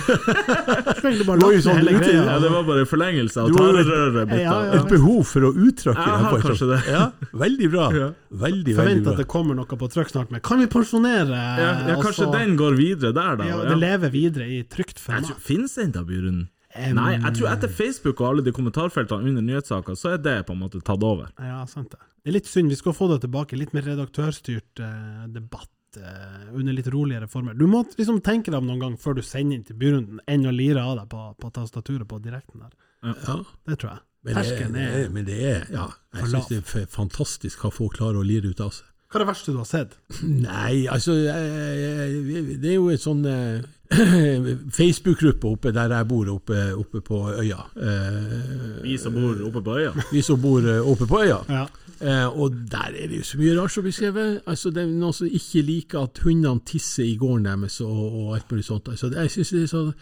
Sånn. Ja, det var bare forlengelse av tarerøret bytta. Ja, ja, Et behov for å uttrykke Jeg har kanskje det. Ja, veldig bra. Veldig, veldig Forvent at det kommer noe på trykk snart med Kan vi pensjonere? Ja, ja, kanskje altså- den går videre der, da. ja. Det lever videre i trygt format. Finnes den da, Byrunden? Em, Nei, jeg tror etter Facebook og alle de kommentarfeltene under nyhetssaker, så er det på en måte tatt over. Ja, sant det. Det er litt synd. Vi skal få det tilbake. Litt mer redaktørstyrt eh, debatt. Eh, under litt roligere former. Du må liksom tenke deg om noen gang før du sender inn til byrunden, enn å lire av deg på, på tastaturet på direkten der. Ja. Det tror jeg. Men det, er, men det er Ja, jeg syns det er fantastisk hva folk klarer å lire ut av seg. Hva er det verste du har sett? Nei, altså Det er jo en sånn eh, Facebook-gruppe oppe der jeg bor, oppe, oppe på øya. Eh, Vi som bor oppe på øya. vi som bor eh, oppe på øya. Ja. Eh, og der er det jo så mye rart som blir skrevet. Altså, det er noen som ikke liker at hundene tisser i gården deres og, og alt mulig sånt. Altså, jeg synes det er sånn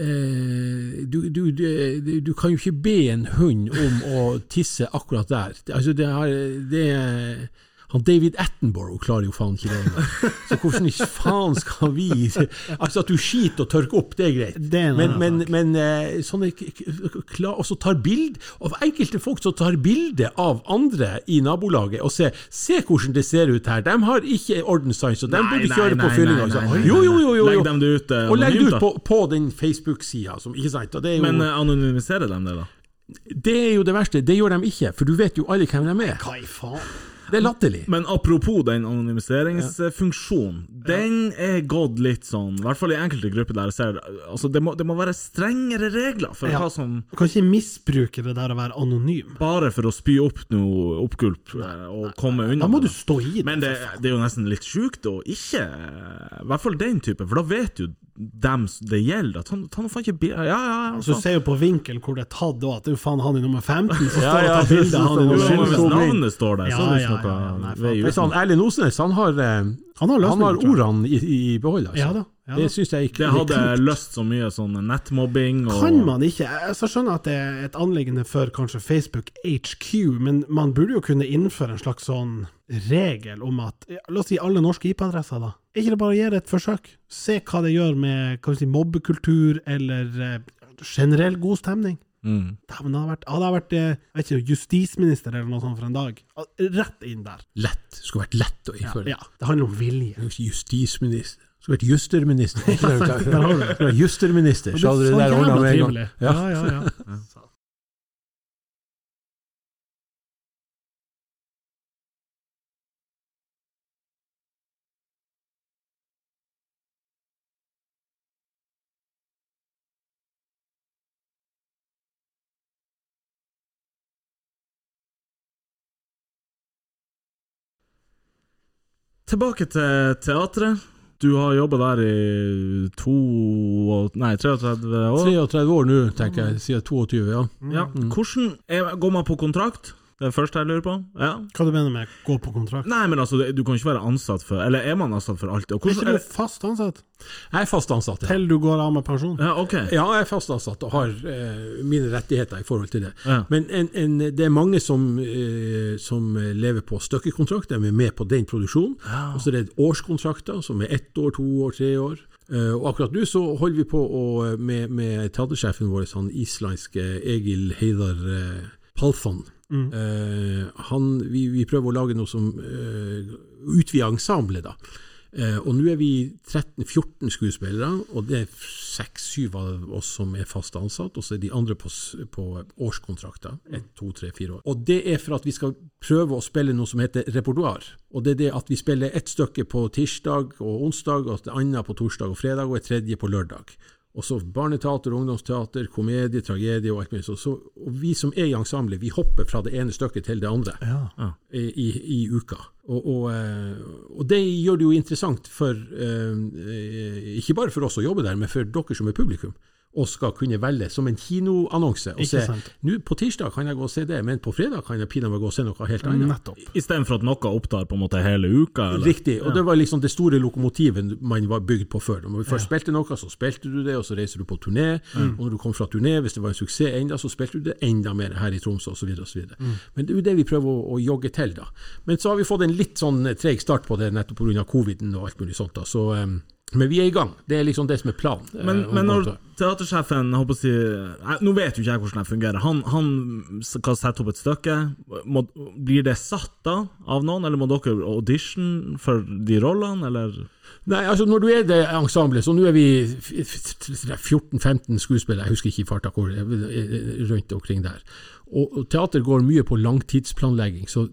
eh, du, du, du, du kan jo ikke be en hund om å tisse akkurat der. Altså, det har, det Han David Attenborough klarer jo faen ikke det engang. Så hvordan i faen skal vi Altså, at du skiter og tørker opp, det er greit. Det er en men, men, men eh, sånne Og så tar bild Og enkelte folk som tar bilde av andre i nabolaget og ser Se hvordan det ser ut her. De har ikke ordenssans, og de burde kjøre nei, på fyllinga. Jo, jo, jo. jo, Legg dem det ut eh, Og legg det ut på, på den Facebook-sida, Men eh, anonymiserer de det, da? det er jo det verste. Det gjør de ikke, for du vet jo alle hvem de er. Hva i faen? Det er latterlig. Men apropos den anonymiseringsfunksjonen, den er gått litt sånn, i hvert fall i enkelte grupper der jeg ser altså det, må, det må være strengere regler for hva som Du kan ikke misbruke det der å være anonym. Bare for å spy opp noe oppgulp eh, og komme unna. Da må du stå i det. Men det, det er jo nesten litt sjukt å ikke I hvert fall den type, for da vet jo dem det gjelder, at han, han faen ikke Ja, ja, ja. Så du ser jo på vinkel hvor det er tatt, òg, at det er jo faen han i nummer 15 som står Ja, og tar bilde av han i nummer så- Jo, men 15. hvis så- navnet står der, så Ja, er ja, ikke noe vei Erlend Osnes han har, eh, Han har han har ordene i, i behold. Altså. Ja da, ja. Det syns jeg ikke Det hadde jeg løst så mye sånn nettmobbing og Kan man ikke? Jeg så skjønner at det er et anliggende for kanskje Facebook HQ, men man burde jo kunne innføre en slags sånn regel om at La oss si alle norske IP-adresser, da. Er ikke det bare å gjøre et forsøk? Se hva det gjør med kan vi si, mobbekultur eller eh, generell god stemning. mm. Dæven, det hadde vært, hadde vært eh, jeg vet ikke, justisminister eller noe sånt for en dag. Rett inn der. Lett. Det skulle vært lett å innføre. ja. Det handler om vilje. Er Justisminister. Det skulle vært justerminister. Du? Du skulle vært Justerminister, så hadde det der ordna med en gang. Ja, ja, ja. Tilbake til teatret. Du har jobba der i to Nei, 33 år. 33 år nå, tenker jeg. Siden 22, ja. Ja. Hvordan er, Går man på kontrakt? Det er det første jeg lurer på. Ja. Hva du mener med gå på kontrakt? Nei, men altså, du kan ikke være ansatt for Eller er man ansatt for alltid? Og Er hvordan ikke du det? fast ansatt Jeg er fast ansatt. Ja. til du går av med pensjon? Ja, ok. Ja, jeg er fast ansatt og har eh, mine rettigheter i forhold til det. Ja. Men en, en, det er mange som, eh, som lever på stykkekontrakt, de er med på den produksjonen. Og så er det årskontrakter, som er ett år, to år, tre år. Uh, og akkurat nå så holder vi på å, med, med teatersjefen vår, han islandske Egil Heidar uh, Palfan. Eh, han, vi, vi prøver å lage noe som uh, utvider ensemblet, da. Eh, og nå er vi 13-14 skuespillere, og det er 6-7 av oss som er fast ansatt, og så er de andre på, på årskontrakter. 1, 2, 3, 4 år. Og det er for at vi skal prøve å spille noe som heter repertoar. Og det er det at vi spiller ett stykke på tirsdag og onsdag, og et annet på torsdag og fredag, og et tredje på lørdag. Og så barneteater, ungdomsteater, komedie, tragedie og alt mulig. Så, så, og vi som er i ensemblet, vi hopper fra det ene stykket til det andre Ja. i, i, i uka. Og, og, eh, og det gjør det jo interessant for eh, Ikke bare for oss å jobbe der, men for dere som er publikum. Og skal kunne velge som en kinoannonse. Og Ikke se, nå På tirsdag kan jeg gå og se det, men på fredag kan jeg pinadø gå og se noe helt annet. Nettopp. Istedenfor at noe opptar på en måte hele uka? Eller? Riktig. Og det var liksom det store lokomotivet man var bygd på før. Når vi først spilte noe, så spilte du det, og så reiser du på turné. Og når du kom fra turné, hvis det var en suksess enda, så spilte du det enda mer her i Tromsø, osv. Mm. Men det er jo det vi prøver å, å jogge til, da. Men så har vi fått en litt sånn treg start på det nettopp pga. coviden og alt mulig sånt. da. Så, em, men vi er i gang. Det er liksom det som er planen. eh, Men, men når teatersjefen jeg håper å si, jeg, Nå vet jo ikke jeg hvordan det fungerer. Han, han skal sette opp et stykke. Må, blir det satt da av noen, eller må dere audition for de rollene, eller? Nei, altså Når du er det ensemblet, så nå er vi f- f- 14-15 skuespillere, jeg husker ikke i farta hvor, rundt omkring der. Og, og teater går mye på langtidsplanlegging. så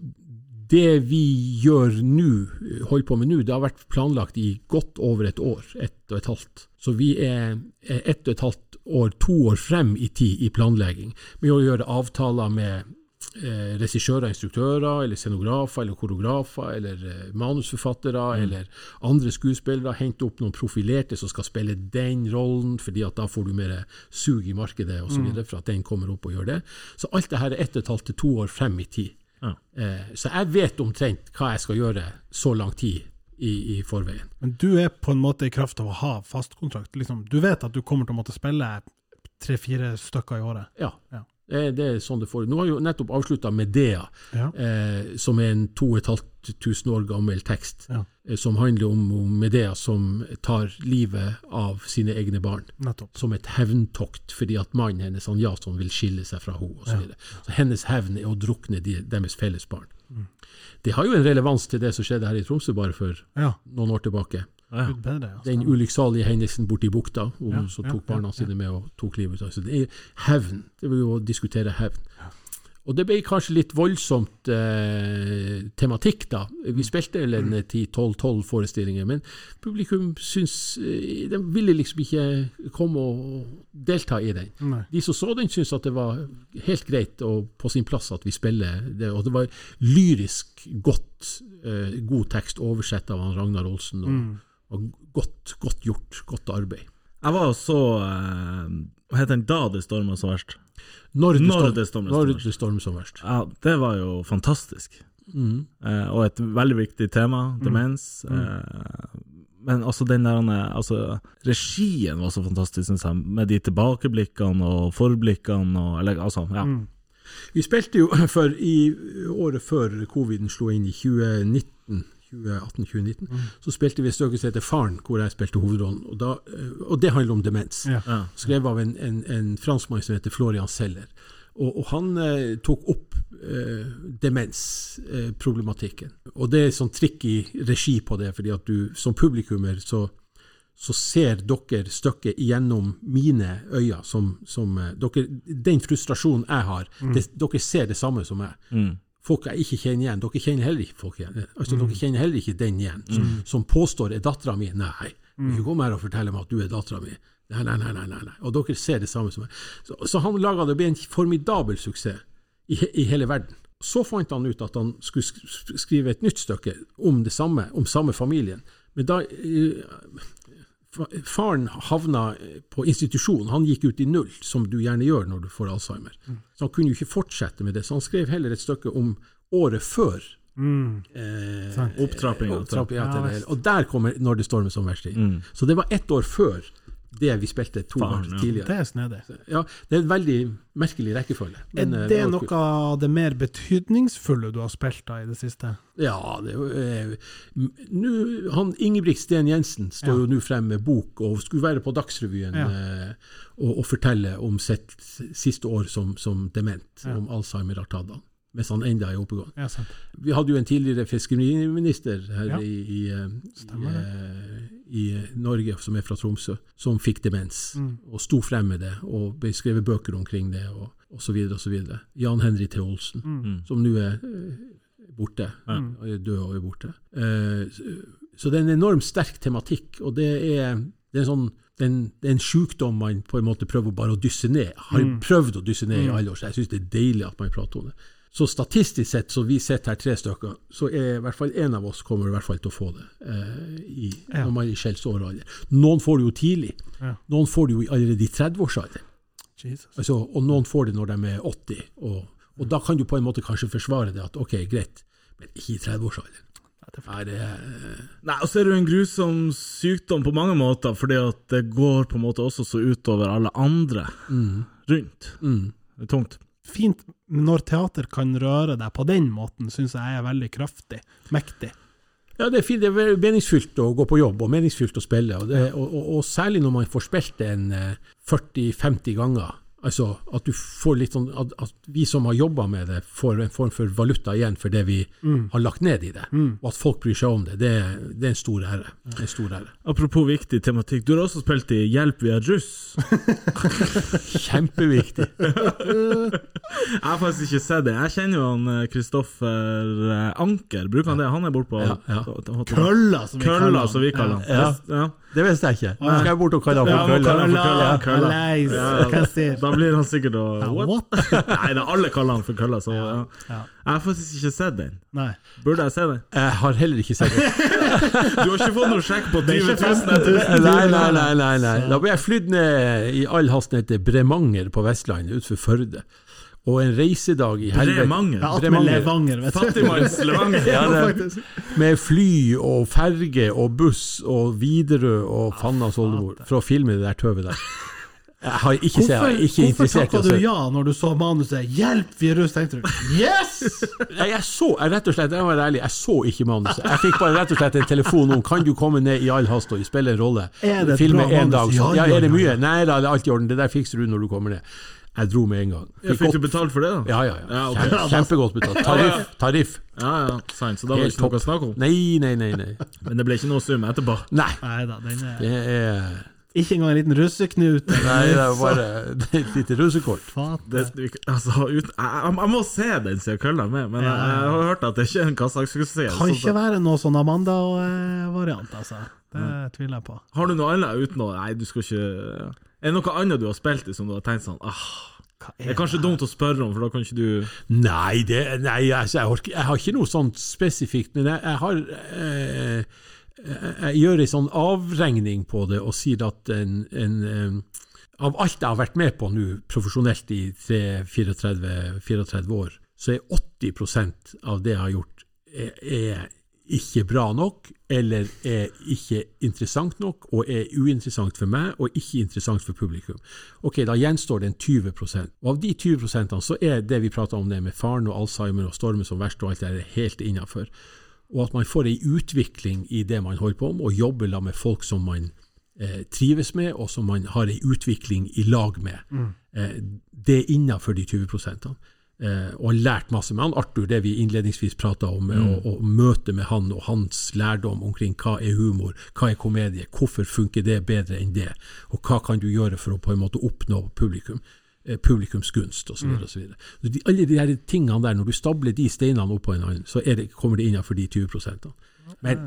det vi gjør nå, holder på med nå, det har vært planlagt i godt over et år. Ett og et halvt. Så vi er ett og et halvt år, to år frem i tid i planlegging. Med å gjøre avtaler med eh, regissører, instruktører, eller scenografer, eller koreografer, eller eh, manusforfattere, eller andre skuespillere. Hente opp noen profilerte som skal spille den rollen, fordi at da får du mer sug i markedet osv. videre for at den kommer opp og gjør det. Så alt det her er ett og et halvt til to år frem i tid. Ja. Eh, så jeg vet omtrent hva jeg skal gjøre så lang tid i, i forveien. Men du er på en måte i kraft av å ha fast kontrakt. Liksom, du vet at du kommer til å måtte spille tre-fire stykker i året. Ja. Ja. Det er, det er sånn det får. Nå har jeg jo nettopp avslutta Medea, Ja. eh, som er en 2500 år gammel tekst, Ja. eh, som handler om, om Medea som tar livet av sine egne barn. Nettopp. Som et hevntokt, fordi at mannen hennes, han Jason, vil skille seg fra henne. Så så hennes hevn er å drukne de, deres felles barn. Det har jo en relevans til det som skjedde her i Tromsø bare for Ja, noen år tilbake. Gud bedre. Ja. Den ulykksalige hendelsen borti bukta, hvor Ja, så ja, tok barna ja. sine med og tok livet av seg. Det er hevn. Det vil jo diskutere hevn. Og det ble kanskje litt voldsomt eh, tematikk, da. Vi spilte vel en 10-12-12 forestillinger, men publikum syns eh, De ville liksom ikke komme og delta i den. Nei. De som så den, syntes at det var helt greit og på sin plass at vi spiller det. Og det var lyrisk godt, eh, god tekst oversett av Ragnar Olsen. Og, Mm. Og godt, godt gjort. Godt arbeid. Jeg var så eh, Hva heter den da det storma så verst? Når det, Når storm, det stormer når som verst. det stormer som verst. Ja, det var jo fantastisk. Mm. Eh, og et veldig viktig tema, demens. Eh, men altså den der altså, Regien var så fantastisk, syns jeg, med de tilbakeblikkene og forblikkene og eller, altså, ja. Mm. Vi spilte jo for i året før coviden slo inn i 2019. 2018-2019, så spilte vi et stykke som heter Faren, hvor jeg spilte hovedrollen. Og, da, eh, og det handler om demens. Ja. Ja. Skrevet av en, en, en franskmann som heter Florian Seller. Og, og han eh, tok opp eh, demensproblematikken. og det er sånn trikk i regi på det, fordi at du som publikummer så, så ser dere stykket gjennom mine øyne. Som, som eh, dere, den frustrasjonen jeg har, det, dere ser det samme som meg. Mm. Folk jeg ikke kjenner igjen. Dere kjenner heller ikke folk igjen. Altså, Dere kjenner heller ikke den igjen, som, som påstår er dattera mi. Nei, du ikke kom her og forteller meg at du er dattera mi. Nei, nei, nei, nei, nei. Og dere ser det samme som meg. Så, så han laga det ble en formidabel suksess i, i hele verden. Så fant han ut at han skulle skrive et nytt stykke om det samme, om samme familien. Men da eh, Faren havna på institusjon, han gikk ut i null, som du gjerne gjør når du får Alzheimer. Så han kunne jo ikke fortsette med det, så han skrev heller et stykke om året før. Mm. Eh, Opptrappinga. Ja. Og der kommer 'Når det stormer som verst' inn. Mm. Så det var ett år før det vi spilte to år tidligere. Det er snedig. Ja, det er en veldig merkelig rekkefølge. Men, er det var noe kult. av det mer betydningsfulle du har spilt da i det siste? Ja, det er jo, eh, nå- han Ingebrigt Sten Jensen står Ja. jo nå frem med bok og skulle være på Dagsrevyen Ja. eh, og, og fortelle om sitt siste år som, som dement, Ja. om Alzheimer har tatt han, mens han enda er oppegående. Ja. Vi hadde jo en tidligere fiskeriminister her Ja. i, i, eh, i, eh, i Norge, som er fra Tromsø, som fikk demens, Mm. og sto frem med det, og ble skrevet bøker omkring det, og, osv. videre. Jan Henry T. Olsen, Mm. som nå er eh, borte, Ja. og er død og er borte. Eh, så- det er en enormt sterk tematikk, og det er, det er en sånn den, den sykdom man på en måte prøver bare å dysse ned. Har Mm. prøvd å dysse ned i Mm. alle år, så jeg syns det er deilig at man prater om det. Så statistisk sett, så vi sitter her tre stykker, så er i hvert fall en av oss kommer i hvert fall til å få det eh, i, Ja. når man er i skjellsåralder. Noen får det jo tidlig. Ja. Noen får det jo allerede i 30-årsalderen. Jesus. Altså, og noen får det når de er 80. Og, og da kan du på en måte kanskje forsvare det at ok, greit, men ikke i 30-årsalderen. Nei, det er Nei, og så er det jo en grusom sykdom på mange måter, fordi at det går på en måte også så utover alle andre mm, rundt. mm. Det er tungt. Fint når teater kan røre deg på den måten, syns jeg er veldig kraftig. Mektig. Ja, det er fint. Det er meningsfylt å gå på jobb, og meningsfylt å spille. Og, det, og, og, og særlig når man får spilt en eh, 40-50 ganger. Altså at du får litt sånn at, at vi som har jobba med det, får en form for valuta igjen for det vi Mm. har lagt ned i det. Mm. Og at folk bryr seg om det, det, er- det er en stor ære. Det er en stor ære. Apropos viktig tematikk, du har også spilt i Hjelp via juss. Kjempeviktig. Jeg har faktisk ikke sett det. Jeg kjenner jo han Kristoffer Anker, bruker han det? Han er borte på Ja, ja. Kølla, som vi kaller Kølla, som vi kaller han. Ja. Det visste jeg ikke. Nå skal jeg bort og kalle ham for han kølla. for kølla. Da blir han sikkert å What? Nei, da, alle kaller han for kølla, så ja. Jeg har faktisk ikke sett den. Nei. Burde jeg se den? Jeg har heller ikke sett den. Du har ikke fått noe sjekk på 20 000 etter Nei, nei, nei, nei, nei. Da ble jeg flydd ned i all hast ned til Bremanger på Vestlandet, utenfor Førde. Og en reisedag i helvete Bremanger? Ja, Bremanger. Med Levanger, vet du. Fattigmanns Levanger? Ja, Ja, Med fly og ferge og buss og Widerøe og Fannas oldemor for å filme det der tøvet der. Jeg har ikke, sett jeg Hvorfor, ikke hvorfor takka du ja når du så manuset 'Hjelp, vi er russ'? Tenkte du yes! Nei, jeg så, jeg rett og slett, jeg være ærlig, jeg så ikke manuset. Jeg fikk bare rett og slett en telefon om Kan du komme ned i all hast og spille en rolle. Er det Filme en dag. Ja, sånn. Ja, ja, er det mye? Nei da, det er alt i orden. Det der fikser du når du kommer ned. Jeg dro med en gang. Fikk fikk du betalt for det, da? Ja, ja. ja. Ja, Kjempegodt betalt. Tariff. tariff. Ja, ja, sant. Så da var det ikke noe å snakke om. Nei, nei, nei. nei. Men det ble ikke noe sum etterpå. Nei, Neida, den er det er ikke engang en liten russeknut. Nei, det er bare et lite russekort. Det, altså, jeg, jeg, må se den siden kølla med, men jeg, jeg har hørt at det ikke er en Kazakh-suksess. Kan ikke være noe sånn Amanda-variant, altså. Det tviler jeg på. Har du noe annet uten å Nei, du skal ikke Er det noe annet du har spilt i som du har tenkt sånn ah, Hva Det er kanskje dumt å spørre om, for da kan ikke du Nei, det, nei altså, jeg, orker, jeg har ikke noe sånt spesifikt, men jeg, jeg har eh, jeg, jeg gjør en sånn avregning på det og sier at en, en eh, av alt jeg har vært med på nå profesjonelt i 34 år, så er 80% av det jeg har gjort, er, er ikke bra nok, eller er ikke interessant nok, og er uinteressant for meg, og ikke interessant for publikum. Ok, da gjenstår det en 20 Og av de 20% så er det vi prater om det med faren og Alzheimer og stormen som verst og alt det der, helt innafor. Og at man får ei utvikling i det man holder på med, og jobber med folk som man eh, trives med, og som man har ei utvikling i lag med. Eh, det er innafor de 20 eh, og har lært masse med han. Arthur, det vi innledningsvis prata om, mm. og, og møtet med han og hans lærdom omkring hva er humor, hva er komedie, hvorfor funker det bedre enn det, og hva kan du gjøre for å på en måte oppnå publikum. eh, Publikums gunst osv. Mm. Så de, alle de her tingene der, når du stabler de steinene oppå hverandre, så er det, kommer det innenfor de 20 Men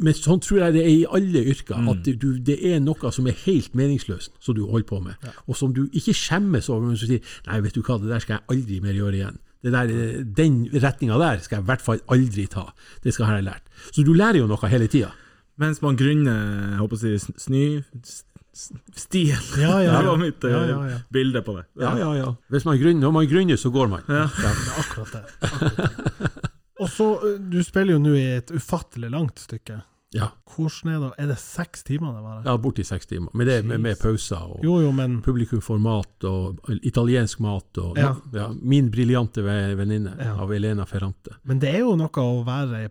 men sånn tror jeg det er i alle yrker, at du, det er noe som er helt meningsløst, som du holder på med, og som du ikke skjemmes over, men som sier nei, vet du hva, det der skal jeg aldri mer gjøre igjen. Det der, eh, den retninga der skal jeg i hvert fall aldri ta. Det skal jeg ha lært. Så du lærer jo noe hele tida. Mens man grunner jeg håper å si, snø Stien. Ja, ja, Det ja. var mitt eh, Ja, ja, ja. bilde på det. Ja, ja, ja. Hvis man grunner, når man grunner, så går man. Ja. Det er akkurat det. Akkurat det. Og så, ø, Du spiller jo nå i et ufattelig langt stykke. Ja, Hvordan er det? Er det seks timer det varer? ja borti seks timer. Men det er med, med pauser. og Jo, jo, men Publikum får mat, og italiensk mat. og Ja. ja, Min briljante venninne Ja. av Elena Ferrante. Men det er jo noe å være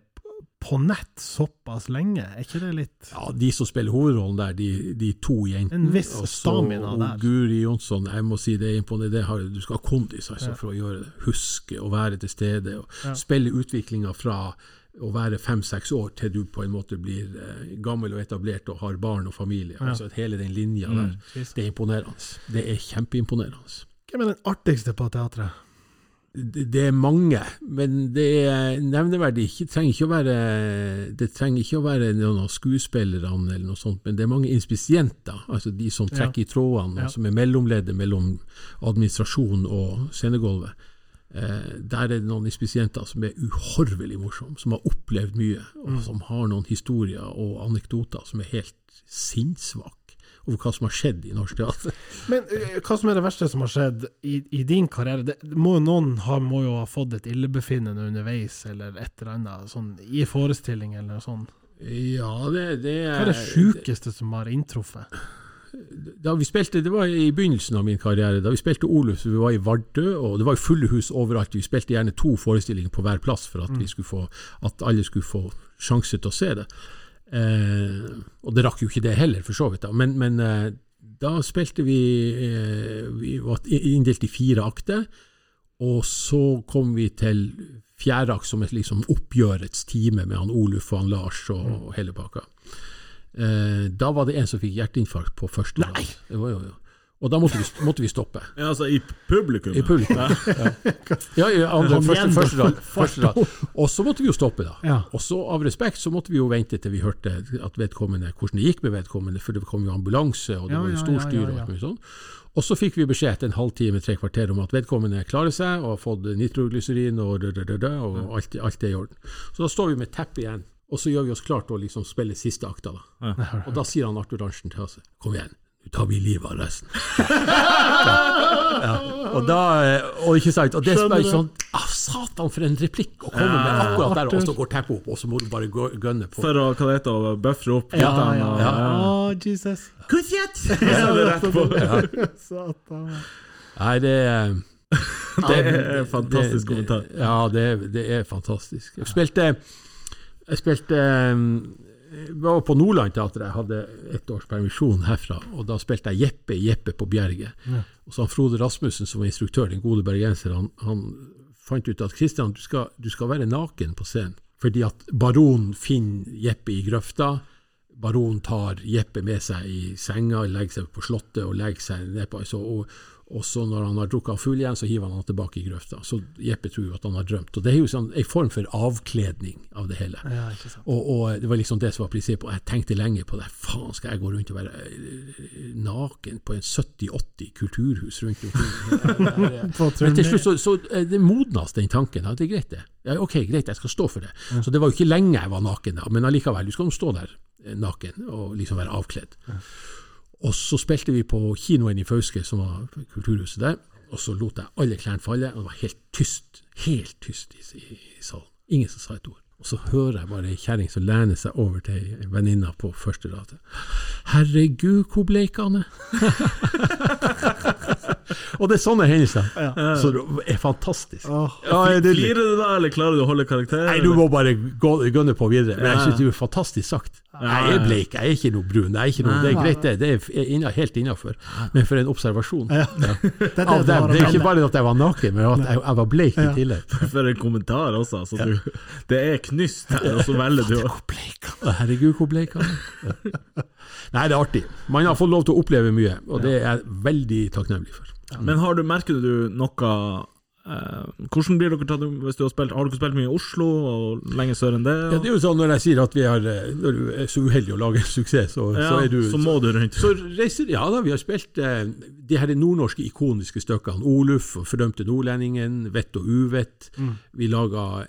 på nett såpass lenge, er ikke det litt Ja, De som spiller hovedrollen der, de, de to jentene. En viss og stamina der. Guri Jonsson, jeg må si det er imponerende. Du skal ha kondis altså, Ja. for å gjøre det. Huske å være til stede. og Ja. Spille utviklinga fra å være fem-seks år til du på en måte blir eh, gammel og etablert og har barn og familie. Ja. Altså Hele den linja Mm. der. Visst. Det er imponerende. Det er kjempeimponerende. Hvem er den artigste på teatret? det det er mange, men det er nevneverdig. Ikke, trenger ikke å være, det ikke å være noen av skuespillerne, eller noe sånt, men det er mange inspisienter, altså de som Ja. trekker i trådene, Ja. som er mellomleddet mellom administrasjon og scenegulvet. Eh, der er det noen inspisienter som er uhorvelig morsomme, som har opplevd mye, og Mm. som har noen historier og anekdoter som er helt sinnssvake over hva som har skjedd i norsk teater. Men ø, hva som er det verste som har skjedd i, i din karriere? Det, må jo noen ha, må jo ha fått et illebefinnende underveis, eller et eller annet, sånn i forestilling eller sånt. Ja, det, det Hva er det sjukeste som har inntruffet? Da vi spilte, Det var i begynnelsen av min karriere. Da vi spilte Oluf, vi var i Vardø, og det var jo fulle hus overalt. Vi spilte gjerne to forestillinger på hver plass for at, vi skulle få, at alle skulle få sjanse til å se det. Eh, og det rakk jo ikke det heller, for så vidt. da. Men, men eh, da spilte vi eh, Vi var inndelt i fire akter, og så kom vi til fjerde akt som et liksom oppgjørets time med han Oluf og han Lars og, og hele pakka. Eh, da var det en som fikk hjerteinfarkt på første rad. Jo, jo, jo. Og da måtte vi, måtte vi stoppe. Ja, altså i publikum. I publikum. Ja, ja, ja andre, første, første, rad, første rad. Og så måtte vi jo stoppe, da. Ja. Og så av respekt så måtte vi jo vente til vi hørte at vedkommende, hvordan det gikk med vedkommende, for det kom jo ambulanse, og det Ja, var jo stor styr ja, og ja. alt mulig sånn. Og så fikk vi beskjed etter en halvtime, tre kvarter om at vedkommende klarer seg og har fått nitroglyserin og, og alt, alt er i orden. Så da står vi med teppet igjen, og så gjør vi oss klart til å liksom spille siste akta. da. Og da sier han Arthur Arntzen til oss Kom igjen, nå tar vi livet av resten. ja. Og da eh, Og ikke sant, og det er sånn ah, Satan, for en replikk å komme med akkurat der, og så går teppet opp, og så må du bare gønne på. For å hva det heter, å buffre opp Ja, ja, ja. ja. Å, Jesus. Kusjet! Ja, det er rett på. Satan. Nei, det er Det er en fantastisk kommentar. Ja, det, er- det er fantastisk. Jeg spilte Jeg spilte um, jeg var på Nordland Teater, jeg hadde ett års permisjon herfra, og da spilte jeg Jeppe i Jeppe på Bjerget. Og så han Frode Rasmussen, som var instruktør, den gode bergenser, han, han fant ut at Kristian, du skal, du skal være naken på scenen. Fordi at baronen finner Jeppe i grøfta. Baronen tar Jeppe med seg i senga, legger seg på slottet og legger seg nedpå. Så, og, og så når han har drukket av full igjen, så hiver han han tilbake i grøfta. Så Jeppe tror jo at han har drømt. Og Det er jo sånn, en form for avkledning av det hele. Ja. Og, og det var liksom det som var prinsippet. Og jeg tenkte lenge på det. Faen, skal jeg gå rundt og være eh, naken på en 70-80 kulturhus rundt omkring? Men til slutt så, så eh, det modnas den tanken. Ja, det er greit, det. Ja, ok, greit, jeg skal stå for det. Så det var jo ikke lenge jeg var naken, da, men allikevel. Du skal nå stå der eh, naken og liksom være avkledd. Og så spilte vi på kinoen i Fauske, som var kulturhuset der. Og så lot jeg alle klærne falle, og det var helt tyst. Helt tyst i, i, i salen. Ingen som sa et ord. Og så hører jeg bare ei kjerring som lener seg over til ei venninne på første rad. Herregud, hvor bleik han er! og det er sånne hendelser. Så det er fantastisk. Oh. Ja, det er. Flirer du da, eller klarer du å holde karakter? Nei, du må bare gå, gønne på videre. Men jeg Ja. syns det er fantastisk sagt. Nei, Jeg er bleik, jeg er ikke noe brun. Er ikke noe, det er greit, det. Det er inna, helt innafor. Men for en observasjon. Ja. Det Av dem. Det er ikke bare at jeg var naken, men at jeg, jeg var bleik i Ja. tillegg. For en kommentar også. Altså, du, det er knyst her, og så velger du å er. Herregud, hvor bleik han er. Nei, det er artig. Man har fått lov til å oppleve mye, og det er jeg veldig takknemlig for. Men har du, merker du noe Hvordan blir dere tatt hvis du har spilt Har dere spilt mye i Oslo, og lenge sør enn det? Ja, det er jo sånn når jeg sier at vi har, eh, når du er så uheldig å lage en suksess, så, Ja, så er du så må du rundt. Så reiser, ja da, vi har spilt eh, de her nordnorske ikoniske stykkene. Oluf og Fordømte nordlendingen, Vett og uvett. Vi laga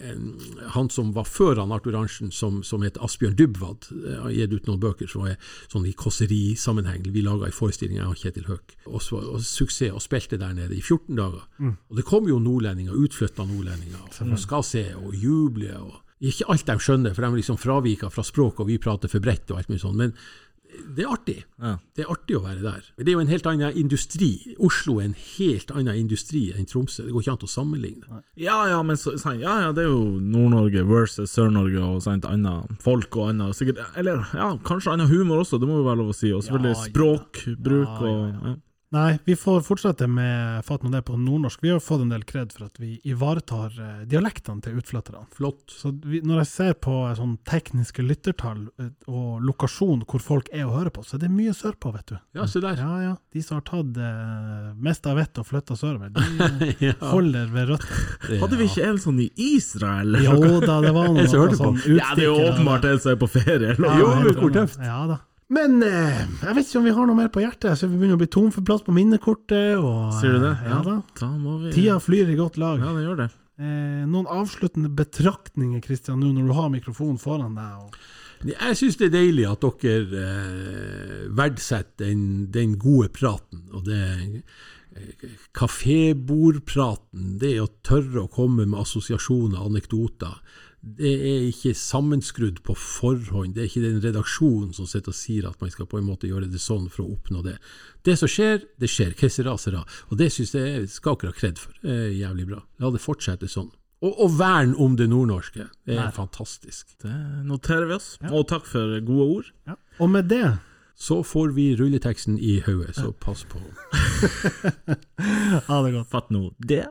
han som var før han Arthur Arntzen, som, som het Asbjørn Dybwad. eh, Har gitt ut noen bøker som er sånn i kåserisammenheng. Vi laga en forestilling, av Kjetil Høek. Og, og suksess, og spilte der nede i 14 dager. Og det kom jo nordlendinger, utflytta nordlendinger, og skal se og juble. og ikke alt de skjønner, for de liksom fraviker fra språk, og vi prater for bredt og alt mye sånt. Men det er artig. Ja. Det er artig å være der. Det er jo en helt annen industri. Oslo er en helt annen industri enn Tromsø. Det går ikke an å sammenligne. Ja, ja, men så, ja, ja, det er jo Nord-Norge versus Sør-Norge og sant, annet folk og annet sikkert, Eller ja, kanskje annen humor også, det må jo være lov å si. Og selvfølgelig språkbruk og. Nei, vi får fortsette med Fatt nå det på nordnorsk. Vi har fått en del kred for at vi ivaretar eh, dialektene til utflytterne. Flott. Så vi, når jeg ser på eh, sånn tekniske lyttertall eh, og lokasjon hvor folk er å høre på, så er det mye sørpå, vet du. Ja, se der. Ja, ja. De som har tatt eh, mest av vettet og flytta sørover, de Ja. holder ved røttene. Hadde vi ikke en sånn i Israel? Jo da, det var noe noe sånn på. Ja, det er jo åpenbart en som er på ferie. eller? Ja, Jo, hvor tøft. Ja da. Men eh, jeg vet ikke om vi har noe mer på hjertet. Så vi begynner å bli tom for plass på minnekortet. Og, Sier du det? Ja, Ja da. Da må vi Tida flyr i godt lag. Ja, det gjør det. Eh, noen avsluttende betraktninger, Kristian, nå når du har mikrofonen foran deg? Og... Jeg syns det er deilig at dere eh, verdsetter den, den gode praten. Og det eh, kafébordpraten, det å tørre å komme med assosiasjoner, anekdoter. Det er ikke sammenskrudd på forhånd. Det er ikke den redaksjonen som sitter og sier at man skal på en måte gjøre det sånn for å oppnå det. Det som skjer, det skjer. Kessera sera, sera. Og det syns jeg skal har ha kred for. Jævlig bra. La det fortsette sånn. Og, og vern om det nordnorske. Det er fantastisk. Det noterer vi oss. Og takk for gode ord. Ja. og med det Så får vi rulleteksten i hodet, så pass på. Ha det godt. Fatt nå det.